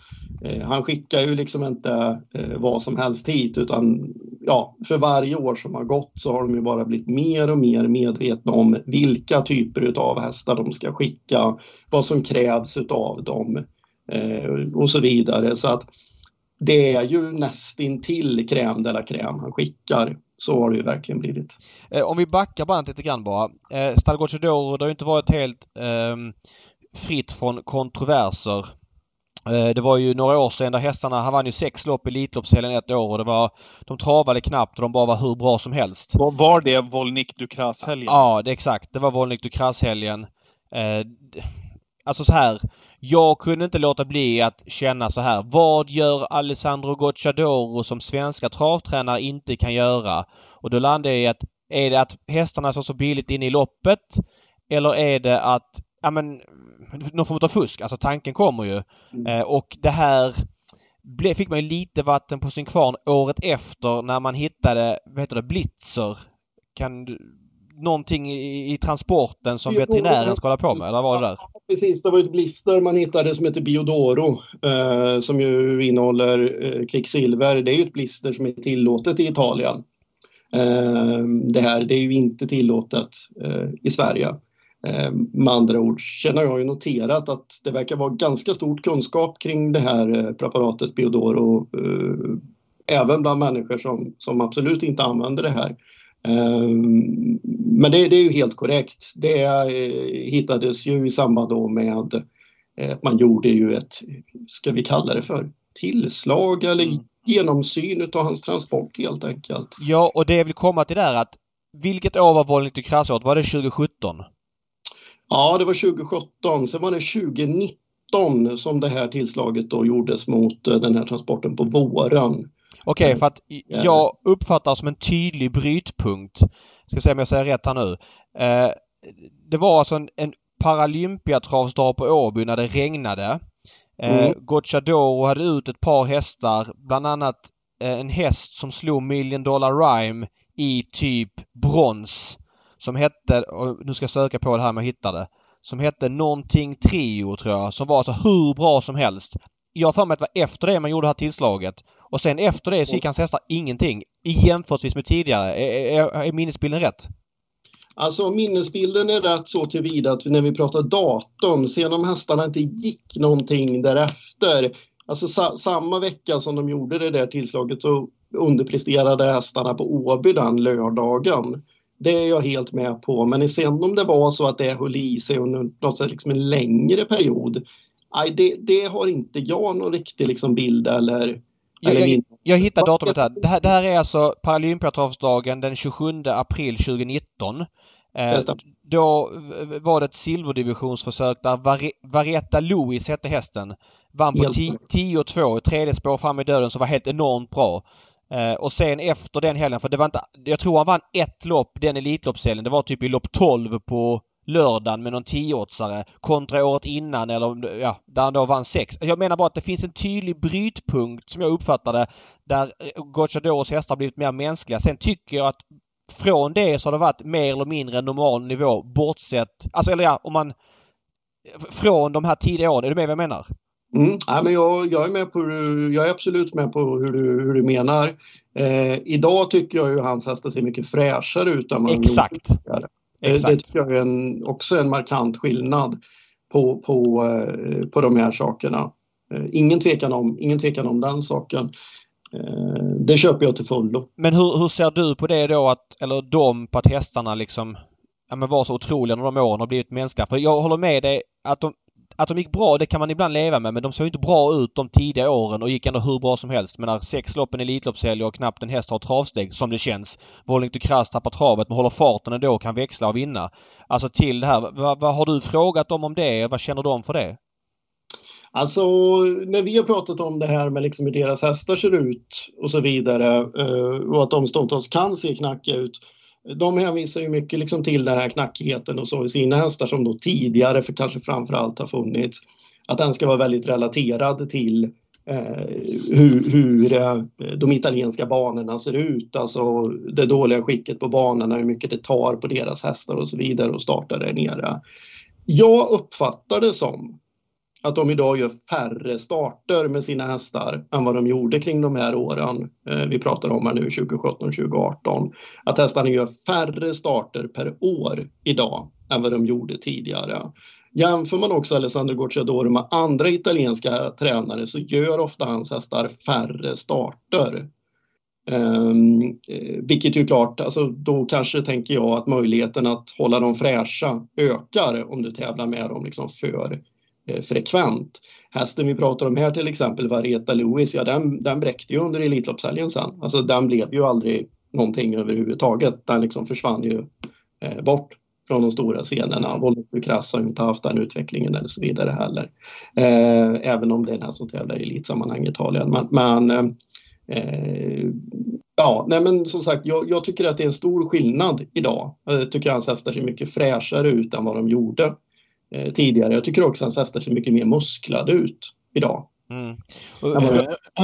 Ehm, han skickar ju liksom inte eh, vad som helst hit utan ja, för varje år som har gått så har de ju bara blivit mer och mer medvetna om vilka typer av hästar de ska skicka, vad som krävs av dem eh, och så vidare. Så att det är ju nästintill crème de la crème han skickar så har det ju verkligen blivit. Eh, om vi backar bandet lite grann bara. Eh, Stalgocciadoro, det har ju inte varit helt eh, fritt från kontroverser. Eh, det var ju några år sedan där hästarna, han vann ju sex lopp i Elitloppshelgen ett år och det var... De travade knappt och de bara var hur bra som helst. Var det Volnik Dukras-helgen? Ja, det, exakt. Det var Volnik Dukras-helgen. Alltså så här. Jag kunde inte låta bli att känna så här. Vad gör Alessandro Gocciadoro som svenska travtränare inte kan göra? Och då landade jag i att är det att hästarna står så billigt inne i loppet? Eller är det att, ja men, någon form av fusk. Alltså tanken kommer ju. Mm. Eh, och det här fick man ju lite vatten på sin kvarn året efter när man hittade, vad heter det, blitzer. Kan någonting i, i transporten som veterinären ska hålla på med, eller vad var det där? Precis, det var ett blister man hittade som heter Biodoro eh, som ju innehåller eh, kvicksilver. Det är ju ett blister som är tillåtet i Italien. Eh, det här, det är ju inte tillåtet eh, i Sverige. Eh, med andra ord känner jag ju noterat att det verkar vara ganska stort kunskap kring det här eh, preparatet Biodoro eh, även bland människor som, som absolut inte använder det här. Ehm, men det, det, är ju helt korrekt. Det eh, hittades ju i samband då med att eh, man gjorde ju ett, ska vi kalla det för, tillslag eller mm. genomsyn av hans transport helt enkelt. Ja, och det jag vill komma till där att vilket år var Volnity Krassåt? Var det 2017? Ja, det var 2017. Sen var det 2019 som det här tillslaget då gjordes mot eh, den här transporten på våren. Okej, okay, för att jag uppfattar som en tydlig brytpunkt. Ska se om jag säger rätt här nu. Eh, det var alltså en, en Paralympiatravsdag på Åby när det regnade. Eh, mm. Gocciadoro hade ut ett par hästar, bland annat eh, en häst som slog Million Dollar Rhyme i typ brons. Som hette, och nu ska jag söka på det här om jag hittar det. Som hette någonting Trio tror jag. Som var alltså hur bra som helst. Jag har för mig att det var efter det man gjorde det här tillslaget. Och sen efter det så gick hans hästar ingenting jämförelsevis med tidigare. Är, är, är minnesbilden rätt? Alltså minnesbilden är rätt så tillvida att när vi pratar datum, sen om hästarna inte gick någonting därefter. Alltså sa, samma vecka som de gjorde det där tillslaget så underpresterade hästarna på Åby den lördagen. Det är jag helt med på. Men sen om det var så att det höll i sig under något sätt liksom en längre period. Nej, det, det har inte jag någon riktig liksom bild eller jag, jag, jag hittar datumet här. Det här, det här är alltså Paralympiatravsdagen den 27 april 2019. Eh, då var det ett silverdivisionsförsök där Var Vareta Louis hette hästen. Vann på 10-2, tredje spår fram i döden som var helt enormt bra. Eh, och sen efter den helgen, för det var inte... Jag tror han vann ett lopp den Elitloppshelgen. Det var typ i lopp 12 på lördagen med någon tioåtsare kontra året innan eller ja, där han då vann sex. Jag menar bara att det finns en tydlig brytpunkt som jag uppfattar det där Gocciadoros hästar blivit mer mänskliga. Sen tycker jag att från det så har det varit mer eller mindre normal nivå bortsett, alltså eller ja, om man från de här tidiga åren. Är du med vad jag menar? Mm, ja, men jag, jag, är med på, jag är absolut med på hur du, hur du menar. Eh, idag tycker jag ju hans hästar ser mycket fräschare ut än vad Exakt. De Exakt. Det tycker jag är en, också en markant skillnad på, på, eh, på de här sakerna. Eh, ingen tvekan, om, ingen tvekan om den saken. Eh, det köper jag till fullo. Men hur, hur ser du på det då att, eller de på att hästarna liksom ja, men var så otroliga under de åren och blivit mänskliga? För jag håller med dig att de, att de gick bra det kan man ibland leva med men de såg inte bra ut de tidiga åren och gick ändå hur bra som helst. Men när sex loppen i Elitloppshelg och knappt en häst har travsteg som det känns. Wallington Krass tappar travet men håller farten ändå och kan växla och vinna. Alltså till det här. Vad, vad har du frågat dem om det? Vad känner de för det? Alltså när vi har pratat om det här med liksom hur deras hästar ser ut och så vidare eh, och att de stundtals kan se knackiga ut. De hänvisar ju mycket liksom till den här knackigheten och så i sina hästar som då tidigare, för kanske framförallt har funnits, att den ska vara väldigt relaterad till eh, hur, hur eh, de italienska banorna ser ut, alltså det dåliga skicket på banorna, hur mycket det tar på deras hästar och så vidare och starta där nere. Jag uppfattar det som att de idag gör färre starter med sina hästar än vad de gjorde kring de här åren eh, vi pratar om här nu 2017-2018. Att hästarna gör färre starter per år idag än vad de gjorde tidigare. Jämför man också Alessandro Gocciadoro med andra italienska tränare så gör ofta hans hästar färre starter. Um, vilket ju klart, alltså då kanske tänker jag att möjligheten att hålla dem fräscha ökar om du tävlar med dem liksom för Eh, frekvent. Hästen vi pratar om här till exempel, Vareta Lewis, ja den, den bräckte ju under Elitloppshelgen sen. Alltså den blev ju aldrig någonting överhuvudtaget. Den liksom försvann ju eh, bort från de stora scenerna. Volvo Krass har inte haft den utvecklingen eller så vidare heller. Eh, även om det är den här som tävlar i elitsammanhang i Italien. Men, men eh, ja, nej men som sagt, jag, jag, tycker att det är en stor skillnad idag. Eh, jag tycker hans hästar ser mycket fräschare ut än vad de gjorde Eh, tidigare. Jag tycker också att hans hästar ser mycket mer musklade ut idag. Mm.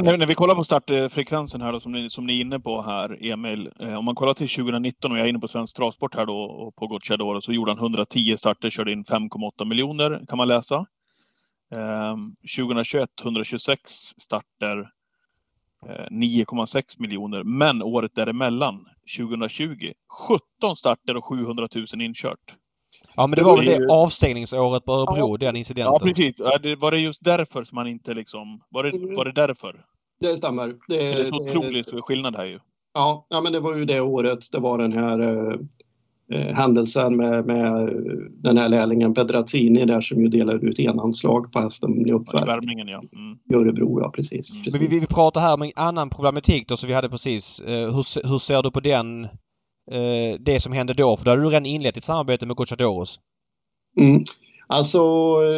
när, när vi kollar på startfrekvensen här då, som ni, som ni är inne på här, Emil. Eh, om man kollar till 2019 och jag är inne på Svensk Travsport här då och på Gocciadoro så gjorde han 110 starter, körde in 5,8 miljoner kan man läsa. Eh, 2021 126 starter, 9,6 eh, miljoner. Men året däremellan, 2020, 17 starter och 700 000 inkört. Ja men det, var väl det avstängningsåret på Örebro, ja, den incidenten. Ja precis. Var det just därför som man inte liksom... Var det, var det därför? Det stämmer. Det, det är så otroligt det, skillnad här ju. Ja, ja, men det var ju det året det var den här eh, eh händelsen med, med den här lärlingen Pedrazzini där som ju delade ut enanslag på hästen i uppvärmningen. Ja, mm. I Örebro, ja precis. Mm. precis. Men vi, vi pratar här om en annan problematik då som vi hade precis. Eh, hur, hur ser du på den eh, Eh, det som hände då? För då hade du redan inlett ett samarbete med Gocciadoros. Mm. Alltså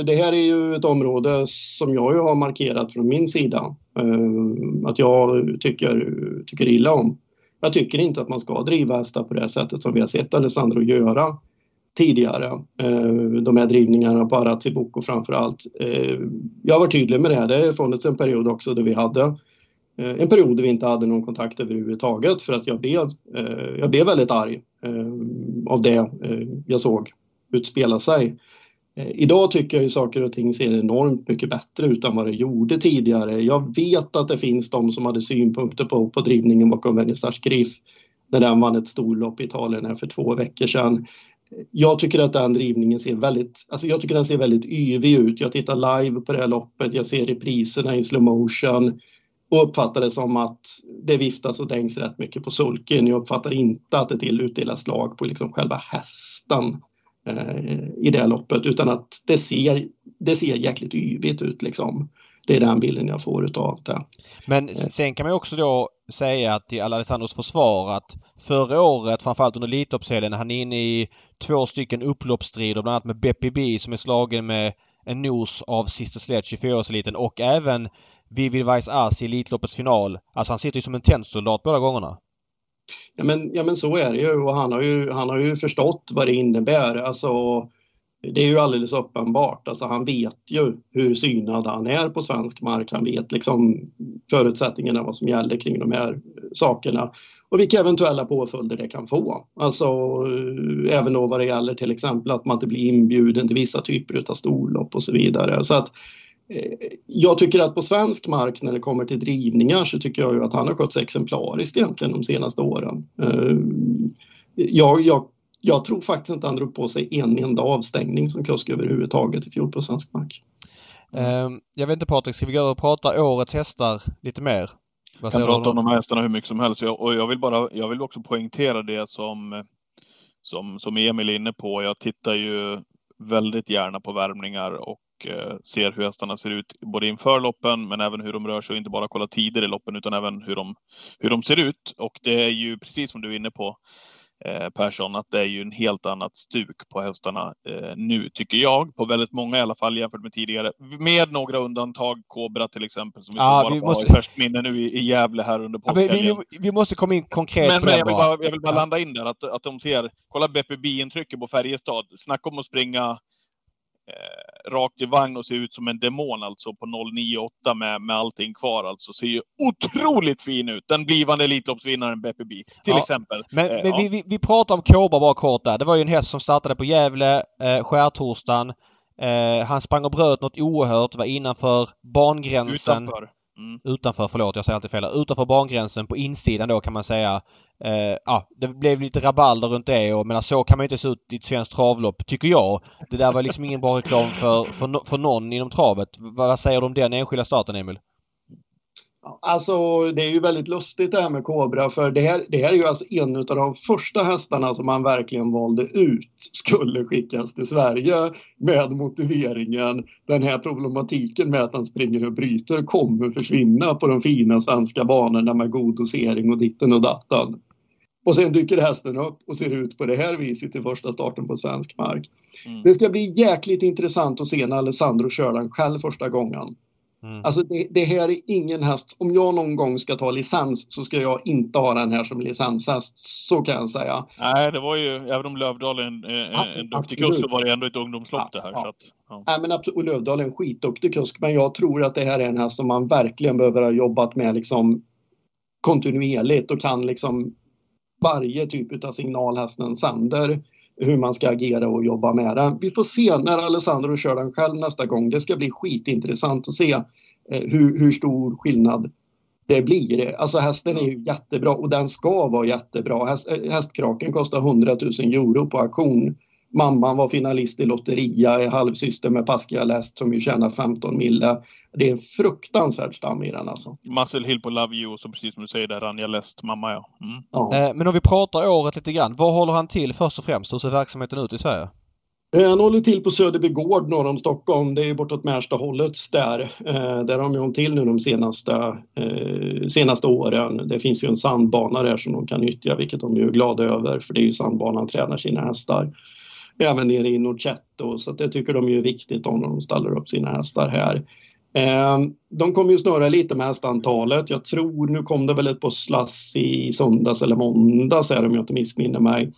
det här är ju ett område som jag ju har markerat från min sida. Eh, att jag tycker, tycker illa om. Jag tycker inte att man ska driva hästar på det sättet som vi har sett Alessandro göra tidigare. Eh, de här drivningarna på Arazzi Boko framför allt. Eh, jag har varit tydlig med det. Det har funnits en period också då vi hade Eh, Eh, en period där vi inte hade någon kontakt överhuvudtaget för att jag blev, eh, jag blev väldigt arg eh, av det jag såg utspela sig. Idag tycker jag ju saker och ting ser enormt mycket bättre ut än vad det gjorde tidigare. Jag vet att det finns de som hade synpunkter på, på drivningen bakom Vernissage Griff när den vann ett storlopp i Italien här för två veckor sedan. Jag tycker att den drivningen ser väldigt, alltså jag tycker den ser väldigt yvig ut. Jag tittar live på det här loppet, jag ser repriserna i slow motion och uppfattar det som att det viftas och dängs rätt mycket på sulken. Jag uppfattar inte att det till utdelas slag på liksom själva hästen eh, i det loppet utan att det ser, det ser jäkligt yvigt ut liksom. Det är den bilden jag får utav det. Men eh. sen kan man också då säga att i Alessandros försvar att förra året, framförallt under Elitloppshelgen, han är inne i två stycken upploppsstrider, bland annat med Beppi B som är slagen med en nos av Sister Sledge i 24-årseliten och även Vivi Weiss Ars i Elitloppets final. Alltså han sitter ju som en tennsoldat båda gångerna. Ja men, ja men så är det ju och han har ju, han har ju förstått vad det innebär. Alltså, det är ju alldeles uppenbart. Alltså, han vet ju hur synad han är på svensk mark. Han vet liksom förutsättningarna vad som gäller kring de här sakerna och vilka eventuella påföljder det kan få. Alltså eh, även då vad det gäller till exempel att man inte blir inbjuden till vissa typer av storlopp och så vidare. Så att eh, jag tycker att på svensk mark när det kommer till drivningar så tycker jag ju att han har skött sig exemplariskt egentligen de senaste åren. Eh, jag, jag, jag tror faktiskt inte han drog på sig en enda avstängning som kusk överhuvudtaget i fjol på svensk mark. Jag vet inte Patrik, ska vi gå och prata årets hästar lite mer? Jag kan prata om de här hästarna hur mycket som helst. Jag, och jag vill bara, jag vill också poängtera det som, som, som Emil är inne på. Jag tittar ju väldigt gärna på värmningar och eh, ser hur hästarna ser ut både inför loppen men även hur de rör sig och inte bara kolla tider i loppen utan även hur de, hur de ser ut. Och det är ju precis som du är inne på eh, Persson, att det är ju en helt annat stuk på hästarna eh, nu, tycker jag. På väldigt många i alla fall jämfört med tidigare. Med några undantag, Kobra till exempel, som vi ja, vi måste... har i färskt minne nu i, i Gävle här under påskhelgen. Ja, vi, vi, måste komma in konkret men, på men jag vill bara, jag vill bara landa in där, att, att de ser, kolla BPB-intrycket på Färjestad. Snacka om att springa eh, rakt i vagn och ser ut som en demon alltså på 098 med, med allting kvar alltså. Ser ju otroligt fin ut. Den blivande Elitloppsvinnaren BPB till ja, exempel. Men, eh, men ja. vi, vi, vi pratar om Kåba bara kort där. Det var ju en häst som startade på Gävle eh, skärtorsdagen. Eh, han sprang och bröt något oerhört, var innanför bangränsen. Utanför. Mm. Utanför, förlåt jag säger alltid fel. Utanför bangränsen på insidan då kan man säga. Eh, ja, det blev lite rabalder runt det och men så kan man inte se ut i ett svenskt travlopp, tycker jag. Det där var liksom ingen bra reklam för, för, för någon inom travet. Vad säger du om den enskilda starten, Emil? Alltså det är ju väldigt lustigt det här med Kobra för det här, det här är ju alltså en av de första hästarna som man verkligen valde ut skulle skickas till Sverige med motiveringen den här problematiken med att han springer och bryter kommer försvinna på de fina svenska banorna med god dosering och ditten och datten. Och sen dyker hästen upp och ser ut på det här viset i första starten på svensk mark. Mm. Det ska bli jäkligt intressant att se när Alessandro kör den själv första gången. Mm. Alltså det, det, här är ingen häst. Om jag någon gång ska ta licens så ska jag inte ha den här som licenshäst. Så kan jag säga. Nej, det var ju, även om Lövdal är en, ja, en duktig kusk så var det ändå ett ungdomslopp ja, det här. Ja. Så att, ja. Nej, men absolut, och Lövdal är en skitduktig kusk. Men jag tror att det här är en häst som man verkligen behöver ha jobbat med liksom kontinuerligt och kan liksom varje typ av signal hästen sänder hur man ska agera och jobba med den. Vi får se när Alessandro kör den själv nästa gång. Det ska bli skitintressant att se eh, hur, hur stor skillnad det blir. Alltså hästen är ju jättebra och den ska vara jättebra. Häst, eh, hästkraken kostar 100 000 euro på auktion. Mamman var finalist i Lotteria, är halvsyster med Pascal Est som ju tjänar 15 mille. Det är en fruktansvärd stam i den alltså. Muscle Hill på Love You, som precis som du säger där, Anja Läst mamma ja. Mm. ja. Eh, men om vi pratar året lite grann. Var håller han till först och främst? Hur ser verksamheten ut i Sverige? Eh, han håller till på Söderby gård norr om Stockholm. Det är bortåt Märsta hållet där. Eh, där har de hållit till nu de senaste, eh, senaste åren. Det finns ju en sandbana där som de kan nyttja, vilket de är glada över, för det är ju sandbanan tränar sina hästar även nere i Norcetto. Så det tycker de är viktigt om de ställer upp sina hästar här. Ehm, de kommer ju snurra lite med hästantalet. Jag tror, nu kom det väl ett på slass i söndags eller måndags om jag inte missminner mig.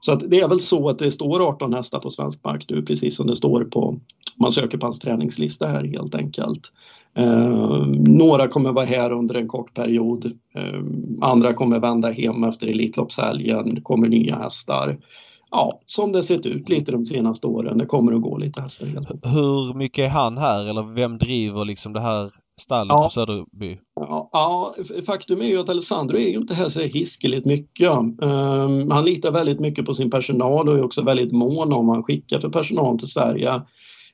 Så att det är väl så att det står 18 hästar på svensk mark nu precis som det står på, man söker på hans träningslista här helt enkelt. Eh, några kommer vara här under en kort period. Eh, andra kommer vända hem efter Elitloppshelgen. Kommer nya hästar ja, som det sett ut lite de senaste åren. Det kommer att gå lite hästar. Hur mycket är han här eller vem driver liksom det här stallet ja. på Söderby? Ja, ja, faktum är ju att Alessandro är ju inte här så hiskeligt mycket. Um, han litar väldigt mycket på sin personal och är också väldigt mån om han skickar för personal till Sverige.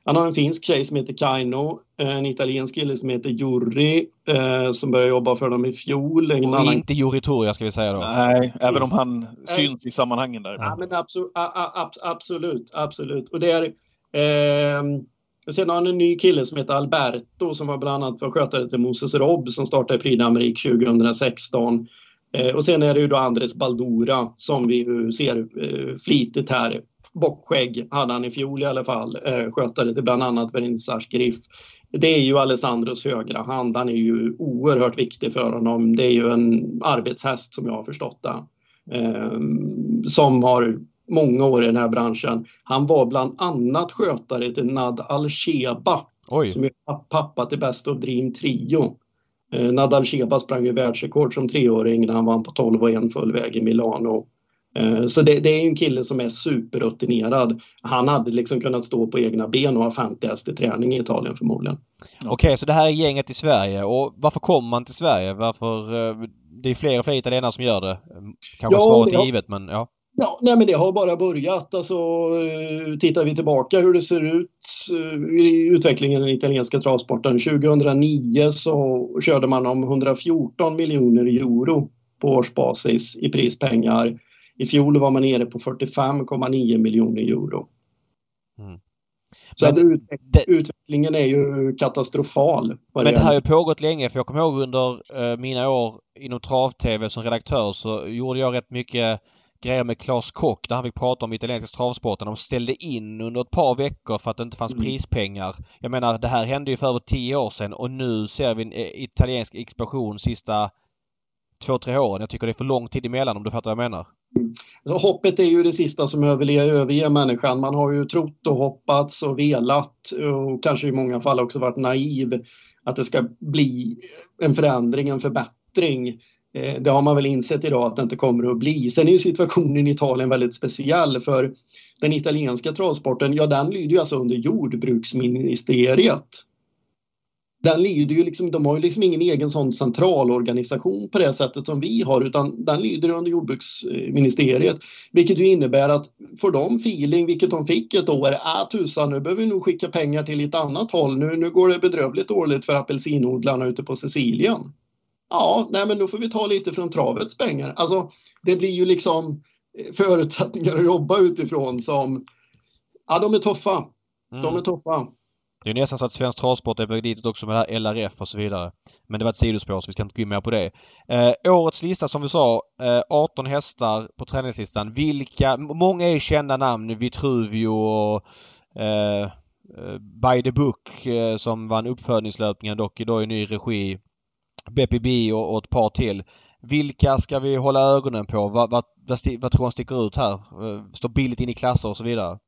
Han har en finsk tjej som heter Kaino, en italiensk kille som heter Juri eh, som började jobba för dem i fjol. En och annan... inte Juri Toria ska vi säga då. Nej, även om han syns i sammanhangen där. Ja, men absolut, absolut, absolut. Och det är, eh, sen har han en ny kille som heter Alberto som var bland annat skötare till Moses Robb som startade Prix d'Amérique 2016. Eh, och sen är det ju då Andres Baldura som vi ser eh, flitigt här bockskägg hade han i fjol i alla fall, eh, skötare till bland annat Vernissage Griff. Det är ju Alessandros högra hand, han är ju oerhört viktig för honom. Det är ju en arbetshäst som jag har förstått det. Eh, som har många år i den här branschen. Han var bland annat skötare till Nad Al-Sheba som är pappa till Best of Dream Trio. Eh, Nad Al-Sheba sprang ju världsrekord som treåring när han vann på 12 och en full väg i Milano. Eh, så det, det, är en kille som är superrutinerad. Han hade liksom kunnat stå på egna ben och ha 50 häst i träning i Italien förmodligen. Okej, okay, så det här är gänget i Sverige och varför kommer man till Sverige? Varför? Eh, det är fler och fler italienare som gör det. Kanske ja, svaret är givet men ja. Ja, nej men det har bara börjat. Alltså, eh, tittar vi tillbaka hur det ser ut i utvecklingen i den italienska travsporten. 2009 så körde man om 114 miljoner euro på årsbasis i prispengar. I fjol var man nere på 45,9 miljoner euro. Mm. Så men, ut, det, utvecklingen är ju katastrofal. Men det här har ju pågått länge för jag kommer ihåg under uh, mina år inom trav-tv som redaktör så gjorde jag rätt mycket grejer med Klas Kock där han fick prata om italienska travsporten. De ställde in under ett par veckor för att det inte fanns mm. prispengar. Jag menar det här hände ju för över tio år sedan och nu ser vi en eh, italiensk explosion sista två, tre åren. Jag tycker det är för lång tid emellan om du fattar vad jag menar. Alltså, hoppet är ju det sista som överger människan. Man har ju trott och hoppats och velat och kanske i många fall också varit naiv att det ska bli en förändring, en förbättring. Eh, det har man väl insett idag att det inte kommer att bli. Sen är ju situationen i Italien väldigt speciell för den italienska travsporten, ja den lyder ju alltså under jordbruksministeriet den lyder ju liksom, de har ju liksom ingen egen sån centralorganisation på det sättet som vi har utan den lyder under jordbruksministeriet. Vilket ju innebär att får de feeling, vilket de fick ett år, äh tusan nu behöver vi nog skicka pengar till ett annat håll. Nu, nu går det bedrövligt dåligt för apelsinodlarna ute på Sicilien. Ja, nej men då får vi ta lite från travets pengar. Alltså det blir ju liksom eh, förutsättningar att jobba utifrån som, ja de är tuffa. De är mm. tuffa. Det är nästan så att svensk travsport är på väg ditåt också med det här LRF och så vidare. Men det var ett sidospår så vi ska inte gå in mer på det. Eh, årets lista som vi sa, eh, 18 hästar på träningslistan. Vilka, många är kända namn. Vitruvio och eh, eh, By the Book eh, som vann uppfödningslöpningen dock idag i ny regi. BPB och, och ett par till. Vilka ska vi hålla ögonen på? Vad, vad, vad, vad tror han sticker ut här? Eh, står billigt in i klasser och så vidare.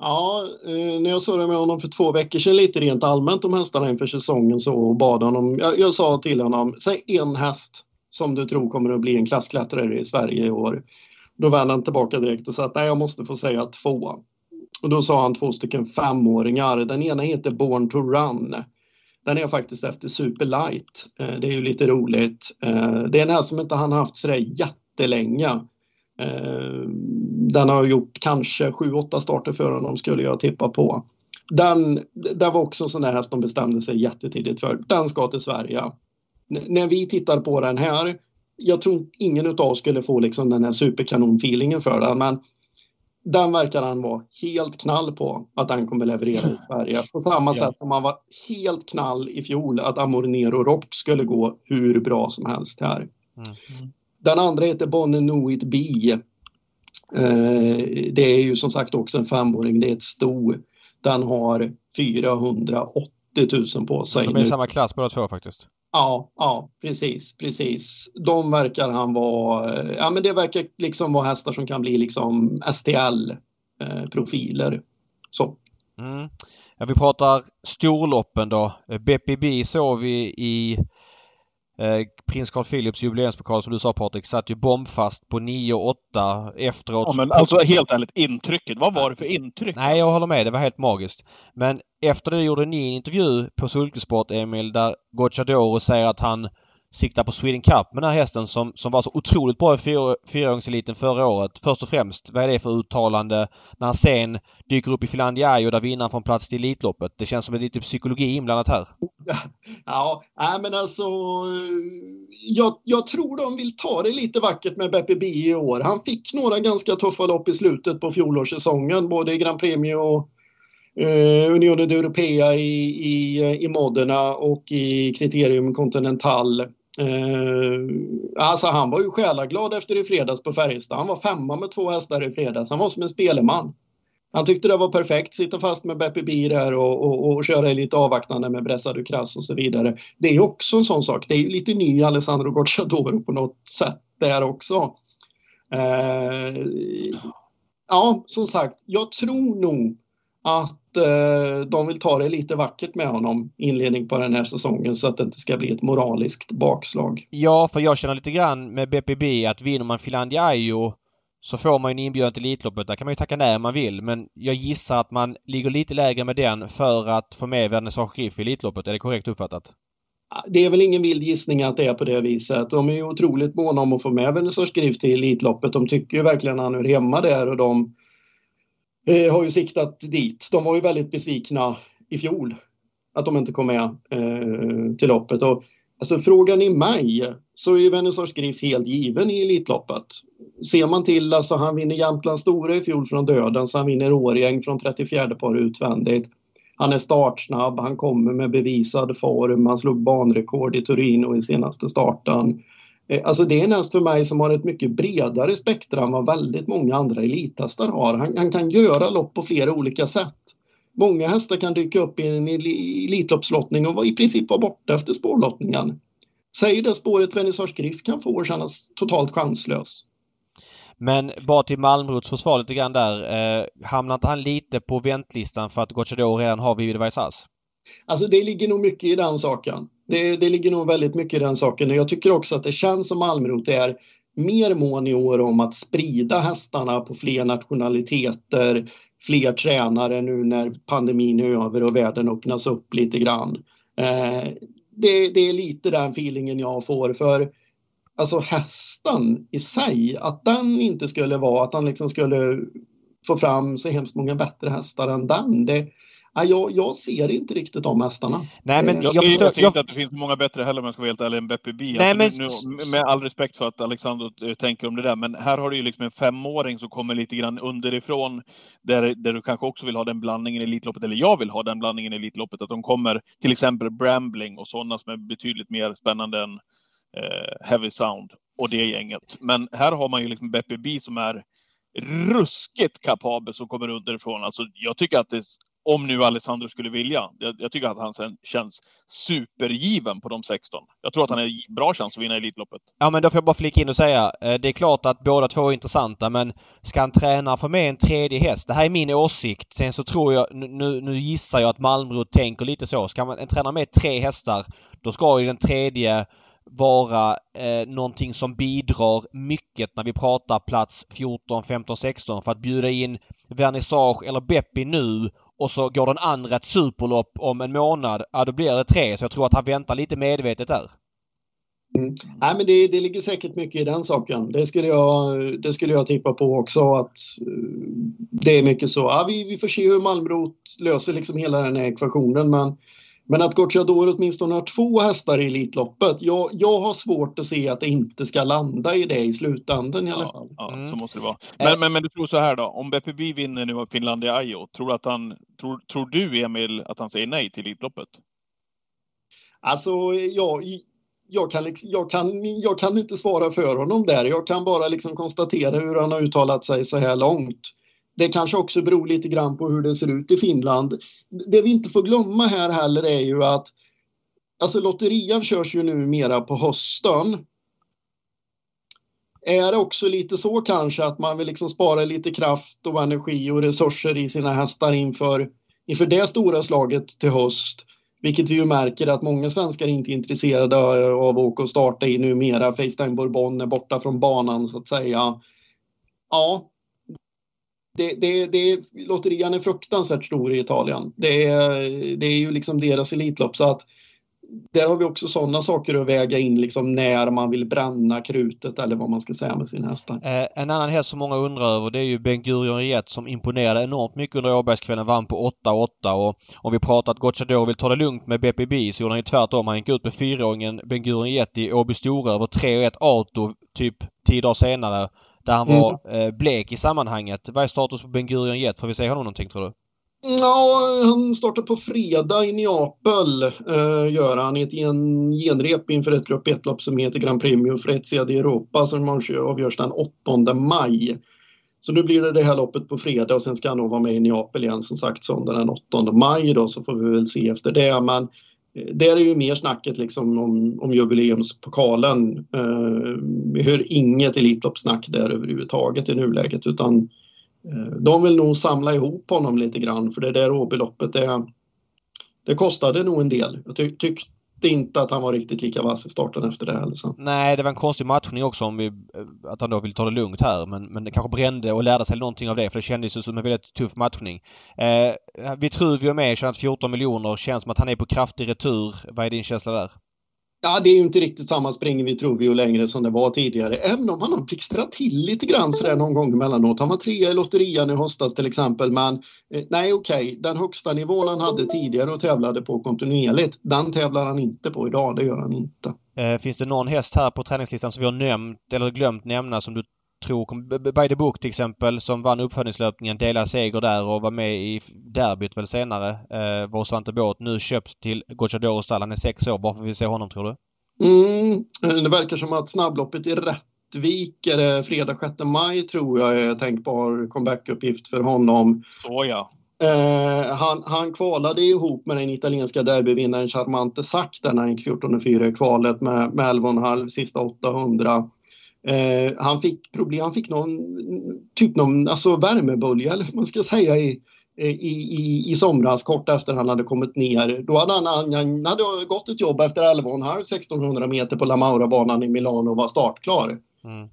Ja, eh, när jag surrade med honom för två veckor sedan lite rent allmänt om hästarna inför säsongen så och bad honom. Jag, jag sa till honom, säg en häst som du tror kommer att bli en klassklättrare i Sverige i år. Då vände han tillbaka direkt och sa att nej, jag måste få säga två. Och då sa han två stycken femåringar. Den ena heter Born to Run. Den är faktiskt efter Superlight. Eh, det är ju lite roligt. Eh, det är en häst som inte han haft sådär jättelänge. Eh, den har gjort kanske 7-8 starter för honom skulle jag tippa på. Den, det var också en sån där häst de bestämde sig jättetidigt för. Den ska till Sverige. N när vi tittar på den här, jag tror ingen av oss skulle få liksom den här superkanonfeelingen för den, men den verkar han vara helt knall på att den kommer leverera i Sverige. På samma ja. sätt som han var helt knall i fjol att Amornero Rock skulle gå hur bra som helst här. Mm. Den andra heter Bonne Nuit Bi. Eh, det är ju som sagt också en femåring, det är ett sto. Den har 480 000 på sig. De är i samma klass båda två faktiskt. Ja, ja, precis, precis. De verkar han vara, ja men det verkar liksom vara hästar som kan bli liksom STL-profiler. Eh, Så. Mm. Ja, vi pratar storloppen då. BPB såg vi i Eh, prins Carl Philips jubileumspokal som du sa Patrik satt ju bombfast på 9 och 8 efteråt. Ja, men alltså helt ärligt, intrycket. Vad var det för intryck? Nej, jag håller med. Det var helt magiskt. Men efter det gjorde ni en intervju på Sulkesport, Emil, där Gocciadoro säger att han siktar på Sweden Cup med den här hästen som, som var så otroligt bra i fyraåringseliten förra året. Först och främst, vad är det för uttalande när han sen dyker upp i Finlandia och där vinnaren får en plats till Elitloppet? Det känns som en lite psykologi inblandat här. Ja, ja men alltså jag, jag tror de vill ta det lite vackert med Beppe B i år. Han fick några ganska tuffa lopp i slutet på fjolårssäsongen, både i Grand Premio och eh, Unionen Europea i, i, i Modena och i Kriterium Continental. Eh, alltså han var ju själaglad efter i fredags på Färjestad. Han var femma med två hästar i fredags. Han var som en speleman. Han tyckte det var perfekt, sitta fast med Beppe B där och, och, och köra lite avvaktande med Bressa Krass och så vidare. Det är också en sån sak. Det är ju lite ny Alessandro Gocciadoro på något sätt där också. Eh, ja, som sagt, jag tror nog att de vill ta det lite vackert med honom inledning på den här säsongen så att det inte ska bli ett moraliskt bakslag. Ja, för jag känner lite grann med BPB att vinner man Finlandiaio så får man en inbjudan till Elitloppet. Där kan man ju tacka nej om man vill. Men jag gissar att man ligger lite lägre med den för att få med Vernissage Griff i Elitloppet. Är det korrekt uppfattat? Det är väl ingen vild gissning att det är på det viset. De är ju otroligt måna om att få med Venezuela Skriv till Elitloppet. De tycker ju verkligen att han hör hemma där och de eh, har ju siktat dit. De var ju väldigt besvikna i fjol att de inte kom med eh, till loppet. Och, alltså, frågan i mig så är Vänersborgs Griff helt given i Elitloppet. Ser man till, alltså han vinner Jämtlands Stora i fjol från döden, så han vinner Årgäng från 34 par utvändigt. Han är startsnabb, han kommer med bevisad form, han slog banrekord i Torino i senaste starten. Eh, alltså det är en häst för mig som har ett mycket bredare spektra än vad väldigt många andra elithästar har. Han, han, kan göra lopp på flera olika sätt. Många hästar kan dyka upp i en Elitloppslottning och i princip vara borta efter spårlottningen. Säg det spåret Vernissage Griff kan få och kännas totalt chanslös. Men bara till Malmrots försvar lite grann där. Eh, hamnar inte han lite på väntlistan för att Gocciador redan har Vivid Vaisas? Alltså det ligger nog mycket i den saken. Det, det ligger nog väldigt mycket i den saken. Jag tycker också att det känns som Almroth är mer mån i år om att sprida hästarna på fler nationaliteter, fler tränare nu när pandemin är över och världen öppnas upp lite grann. Eh, det, det, är lite den feelingen jag får för alltså hästen i sig, att den inte skulle vara, att han liksom skulle få fram så hemskt många bättre hästar än den. Det, jag, jag ser inte riktigt de hästarna. Nej, men jag, jag, förstår, jag, inte att det finns många bättre heller om jag ska vara helt ärlig än Beppe B. Nej, men... nu, med all respekt för att Alexander tänker om det där, men här har du ju liksom en femåring som kommer lite grann underifrån där, där du kanske också vill ha den blandningen i Elitloppet, eller jag vill ha den blandningen i Elitloppet, att de kommer till exempel Brambling och sådana som är betydligt mer spännande än eh, Heavy Sound och det gänget. Men här har man ju liksom Beppe B som är ruskigt kapabel som kommer underifrån. Alltså, jag tycker att det om nu Alessandro skulle vilja. Jag, jag, tycker att han sen känns supergiven på de 16. Jag tror att han är bra chans att vinna Elitloppet. Ja men då får jag bara flika in och säga. Eh, det är klart att båda två är intressanta men ska en tränare få med en tredje häst? Det här är min åsikt. Sen så tror jag, nu, nu gissar jag att Malmro tänker lite så. Ska man en tränare med tre hästar då ska ju den tredje vara eh, någonting som bidrar mycket när vi pratar plats 14, 15, 16 för att bjuda in vernissage eller Beppi nu och så går den andra ett superlopp om en månad, ja då blir det tre. Så jag tror att han väntar lite medvetet där. Mm. Nej, men det, det ligger säkert mycket i den saken. Det skulle jag, det skulle jag tippa på också att uh, det är mycket så. Ja, vi, vi får se hur Malmrot löser liksom hela den här ekvationen men men att Gocciador åtminstone har två hästar i Elitloppet, jag, jag har svårt att se att det inte ska landa i det i slutändan i alla fall. Ja, mm. så måste det vara. Men, men, men, du tror så här då, om BPB vinner nu Finlandia Ajo, tror, att han, tror, tror du Emil att han säger nej till Elitloppet? Alltså, ja, jag kan, liksom, jag, kan, jag kan inte svara för honom där. Jag kan bara liksom konstatera hur han har uttalat sig så här långt. Det kanske också beror lite grann på hur det ser ut i Finland. Det vi inte får glömma här heller är ju att alltså lotterian körs ju numera på hösten. Är det också lite så kanske att man vill liksom spara lite kraft och energi och resurser i sina hästar inför, inför det stora slaget till höst? Vilket vi ju märker att många svenskar inte är intresserade av att åka och starta i numera. Facetime Bourbon är borta från banan så att säga. Ja, det, det, det, lotterian är fruktansvärt stor i Italien. Det är, det är ju liksom deras elitlopp så att där har vi också sådana saker att väga in liksom när man vill bränna krutet eller vad man ska säga med sin hästar. Eh, en annan häst som många undrar över det är ju Ben Gurion Jet som imponerade enormt mycket under Åbergskvällen. Vann på 8-8 och om vi pratar att Gocciador vill ta det lugnt med BPB så gjorde han ju tvärtom. Han gick ut med fyraåringen Ben Gurion Jet i Åby Stora över 3-1 Auto typ tio dagar senare där han var mm. eh, blek i sammanhanget. Vad är status på Ben Gurion Jet? Får vi se honom någonting tror du? Ja, han startar på fredag i Neapel, eh, gör han, ett gen, genrep inför ett grupp 1-lopp som heter Grand Premio Freccia di Europa som avgörs den 8 maj. Så nu blir det det här loppet på fredag och sen ska han nog vara med i Neapel igen som sagt söndag den 8 maj då så får vi väl se efter det. Men där är ju mer snacket liksom om, om jubileumspokalen. Eh, vi hör inget Elitloppssnack där överhuvudtaget i nuläget utan eh, de vill nog samla ihop honom lite grann för det där Åbyloppet det, det kostade nog en del. Jag ty tyckte inte att han var riktigt lika vass i starten efter det heller. Nej, det var en konstig matchning också om vi, att han då vill ta det lugnt här. Men, men det kanske brände och lärde sig någonting av det för det kändes ju som en väldigt tuff matchning. Eh, Vitruvio med tjänat 14 miljoner. Känns som att han är på kraftig retur. Vad är din känsla där? Ja, det är ju inte riktigt samma spring vi tror vi Truvio längre som det var tidigare. Även om han har blixtrat till lite grann sådär någon gång emellanåt. Han var trea i lotterian i höstas till exempel. Men eh, nej, okej, okay. den högsta nivån han hade tidigare och tävlade på kontinuerligt, den tävlar han inte på idag. Det gör han inte. Eh, finns det någon häst här på träningslistan som vi har nämnt eller glömt nämna som du tror By the Book till exempel som vann uppföljningslöpningen, delad seger där och var med i derbyt väl senare. Eh, var Svante Båt nu köpt till Gocciadoro stall. Han är sex år. Varför vill vi se honom tror du? Mm, det verkar som att snabbloppet i Rättvik är det fredag 6 maj tror jag är tänkbar comebackuppgift för honom. Så ja. Eh, han, han kvalade ihop med den italienska derbyvinnaren Charmante Sack han gick 14-4 i kvalet med, med 11,5 sista 800. Eh, han fick problem, han fick någon typ någon alltså värmebölja eller vad man ska säga i, eh, i, i, i somras kort efter han hade kommit ner. Då hade han, han, han hade gått ett jobb efter 11,5 1600 meter på La Maura-banan i Milano och var startklar. Mm.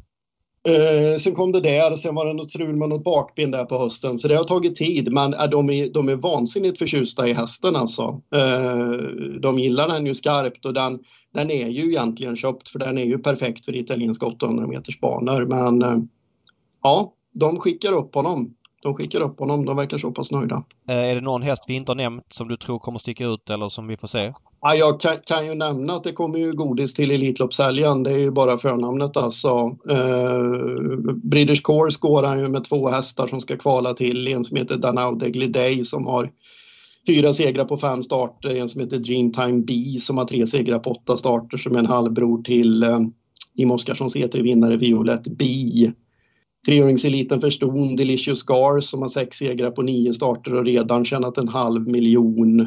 Eh, sen kom det där och sen var det något strul med något bakben där på hösten så det har tagit tid men eh, de, är, de är vansinnigt förtjusta i hästen alltså. Eh, de gillar den ju skarpt och den, den är ju egentligen köpt för den är ju perfekt för italienska 800 meters banor men eh, ja, de skickar upp honom. De skickar upp honom. De verkar så pass nöjda. Eh, är det någon häst vi inte har nämnt som du tror kommer sticka ut eller som vi får se? Ja, jag kan, kan ju nämna att det kommer ju godis till Elitloppshelgen. Det är ju bara förnamnet alltså. Eh, British Course går han ju med två hästar som ska kvala till. En som heter Danau Degly Day som har fyra segrar på fem starter. En som heter Dreamtime B som har tre segrar på åtta starter som är en halvbror till eh, Jim Oskarssons E3-vinnare Violet B. Treåringseliten för Ston, Delicious Scars som har sex segrar på nio starter och redan tjänat en halv miljon.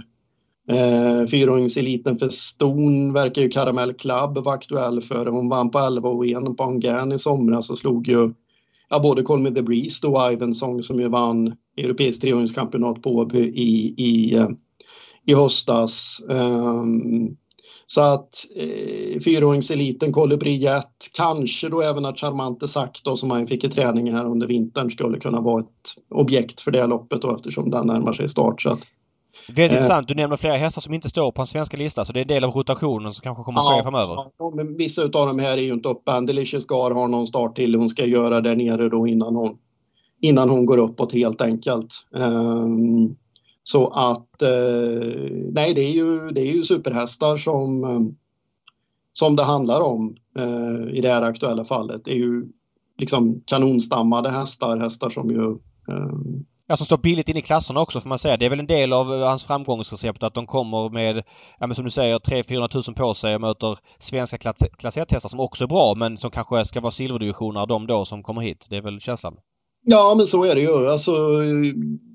Eh, Fyraåringseliten för Ston verkar ju Caramel Club vara aktuell för. Hon vann på 11 och 1 på Angan i somras och slog ju ja, både Call Me The Breeze och Ivensong som ju vann Europeiskt treåringschampionat på i, i, eh, i höstas. Um, så att eh, fyraåringseliten, Colibri Jet, kanske då även att Charmante Sack då, som han fick i träning här under vintern skulle kunna vara ett objekt för det loppet då eftersom den närmar sig start. Så att, Väldigt eh, intressant. Du nämner flera hästar som inte står på den svenska listan så det är en del av rotationen som kanske kommer att ske framöver. Ja, men vissa av de här är ju inte uppe än. Delicious Gar har någon start till hon ska göra där nere då innan hon, innan hon går uppåt helt enkelt. Um, så att eh, nej, det är ju, det är ju superhästar som, eh, som det handlar om eh, i det här aktuella fallet. Det är ju liksom kanonstammade hästar, hästar som ju Ja, som står billigt in i klasserna också får man säga. Det är väl en del av hans framgångsrecept att de kommer med, ja men som du säger, 300-400 tusen på sig och möter svenska klass 1-hästar som också är bra men som kanske ska vara silverdivisioner de då som kommer hit. Det är väl känslan? Ja, men så är det ju. Alltså,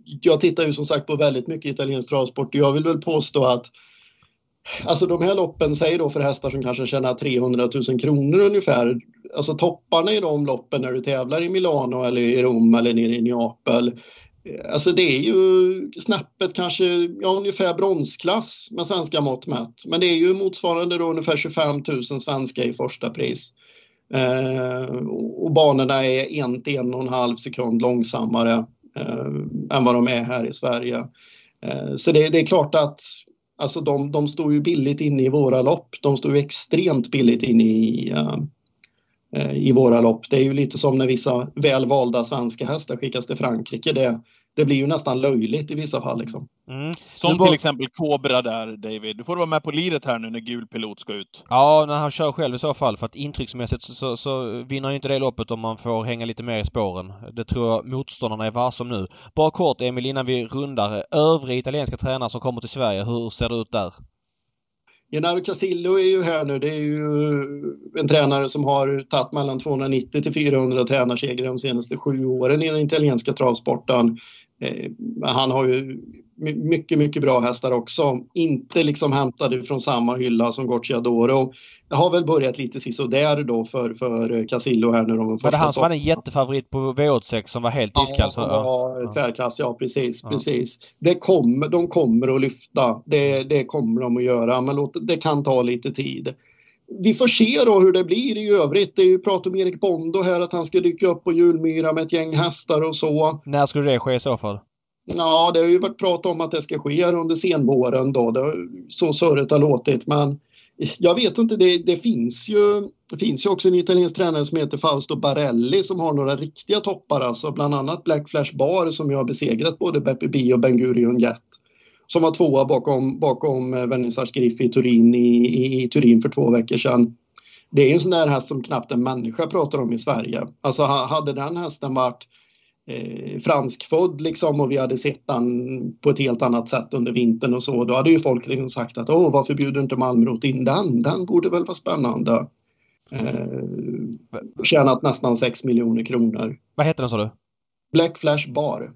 jag tittar ju som sagt på väldigt mycket italiensk travsport och jag vill väl påstå att Alltså de här loppen, säg då för hästar som kanske tjänar 300 000 kronor ungefär. Alltså topparna i de loppen när du tävlar i Milano eller i Rom eller nere i Neapel. Alltså det är ju snäppet kanske, ja ungefär bronsklass med svenska mått mätt. Men det är ju motsvarande då ungefär 25 000 svenska i första pris. Eh, och banorna är en till en och en halv sekund långsammare eh, än vad de är här i Sverige. Eh, så det, det, är klart att alltså de, de står ju billigt inne i våra lopp. De står ju extremt billigt inne i, eh, eh i våra lopp. Det är ju lite som när vissa välvalda svenska hästar skickas till Frankrike. Det, det blir ju nästan löjligt i vissa fall. Liksom. Mm. Som bara... till exempel Cobra där, David. Du får vara med på liret här nu när gul pilot ska ut. Ja, när han kör själv i så fall. För att intrycksmässigt så, så, så vinner ju inte det loppet om man får hänga lite mer i spåren. Det tror jag motståndarna är varse om nu. Bara kort Emil, innan vi rundar. Övriga italienska tränare som kommer till Sverige, hur ser det ut där? Gennaro Casillo är ju här nu. Det är ju en tränare som har tagit mellan 290 till 400 tränarsegrar de senaste sju åren i den italienska travsporten. Eh, han har ju mycket, mycket bra hästar också. Inte liksom hämtade från samma hylla som Gocciadoro. Det har väl börjat lite sisådär då för, för Casillo här nu. Var det han som var en jättefavorit på V86 som var helt iskall? Ja, ja. tvärklass, ja precis. Ja. precis. Det kommer, de kommer att lyfta. Det, det kommer de att göra, men låt, det kan ta lite tid vi får se då hur det blir i övrigt. Det är ju prat om Erik Bondo här att han ska dyka upp på Julmyra med ett gäng hästar och så. När skulle det ske i så fall? Ja, det har ju varit prat om att det ska ske under senvåren då. Det, så surret har låtit. Men jag vet inte, det, det, finns ju, det finns ju också en italiensk tränare som heter Fausto Barelli som har några riktiga toppar, alltså bland annat Black Flash Bar som jag har besegrat både Beppe Bi och Ben Gurion Jet. Som var tvåa bakom, bakom eh, Vernissage Griffi i Turin, i, i, i, Turin för två veckor sedan. Det är en sån där häst som knappt en människa pratar om i Sverige. Alltså hade den hästen varit eh, franskfödd liksom och vi hade sett den på ett helt annat sätt under vintern och så. Då hade ju folk liksom sagt att åh varför bjuder inte Malmrot in den? Den borde väl vara spännande. Eh, tjänat nästan 6 miljoner kronor. Vad heter den sa du? Black Flash Bar.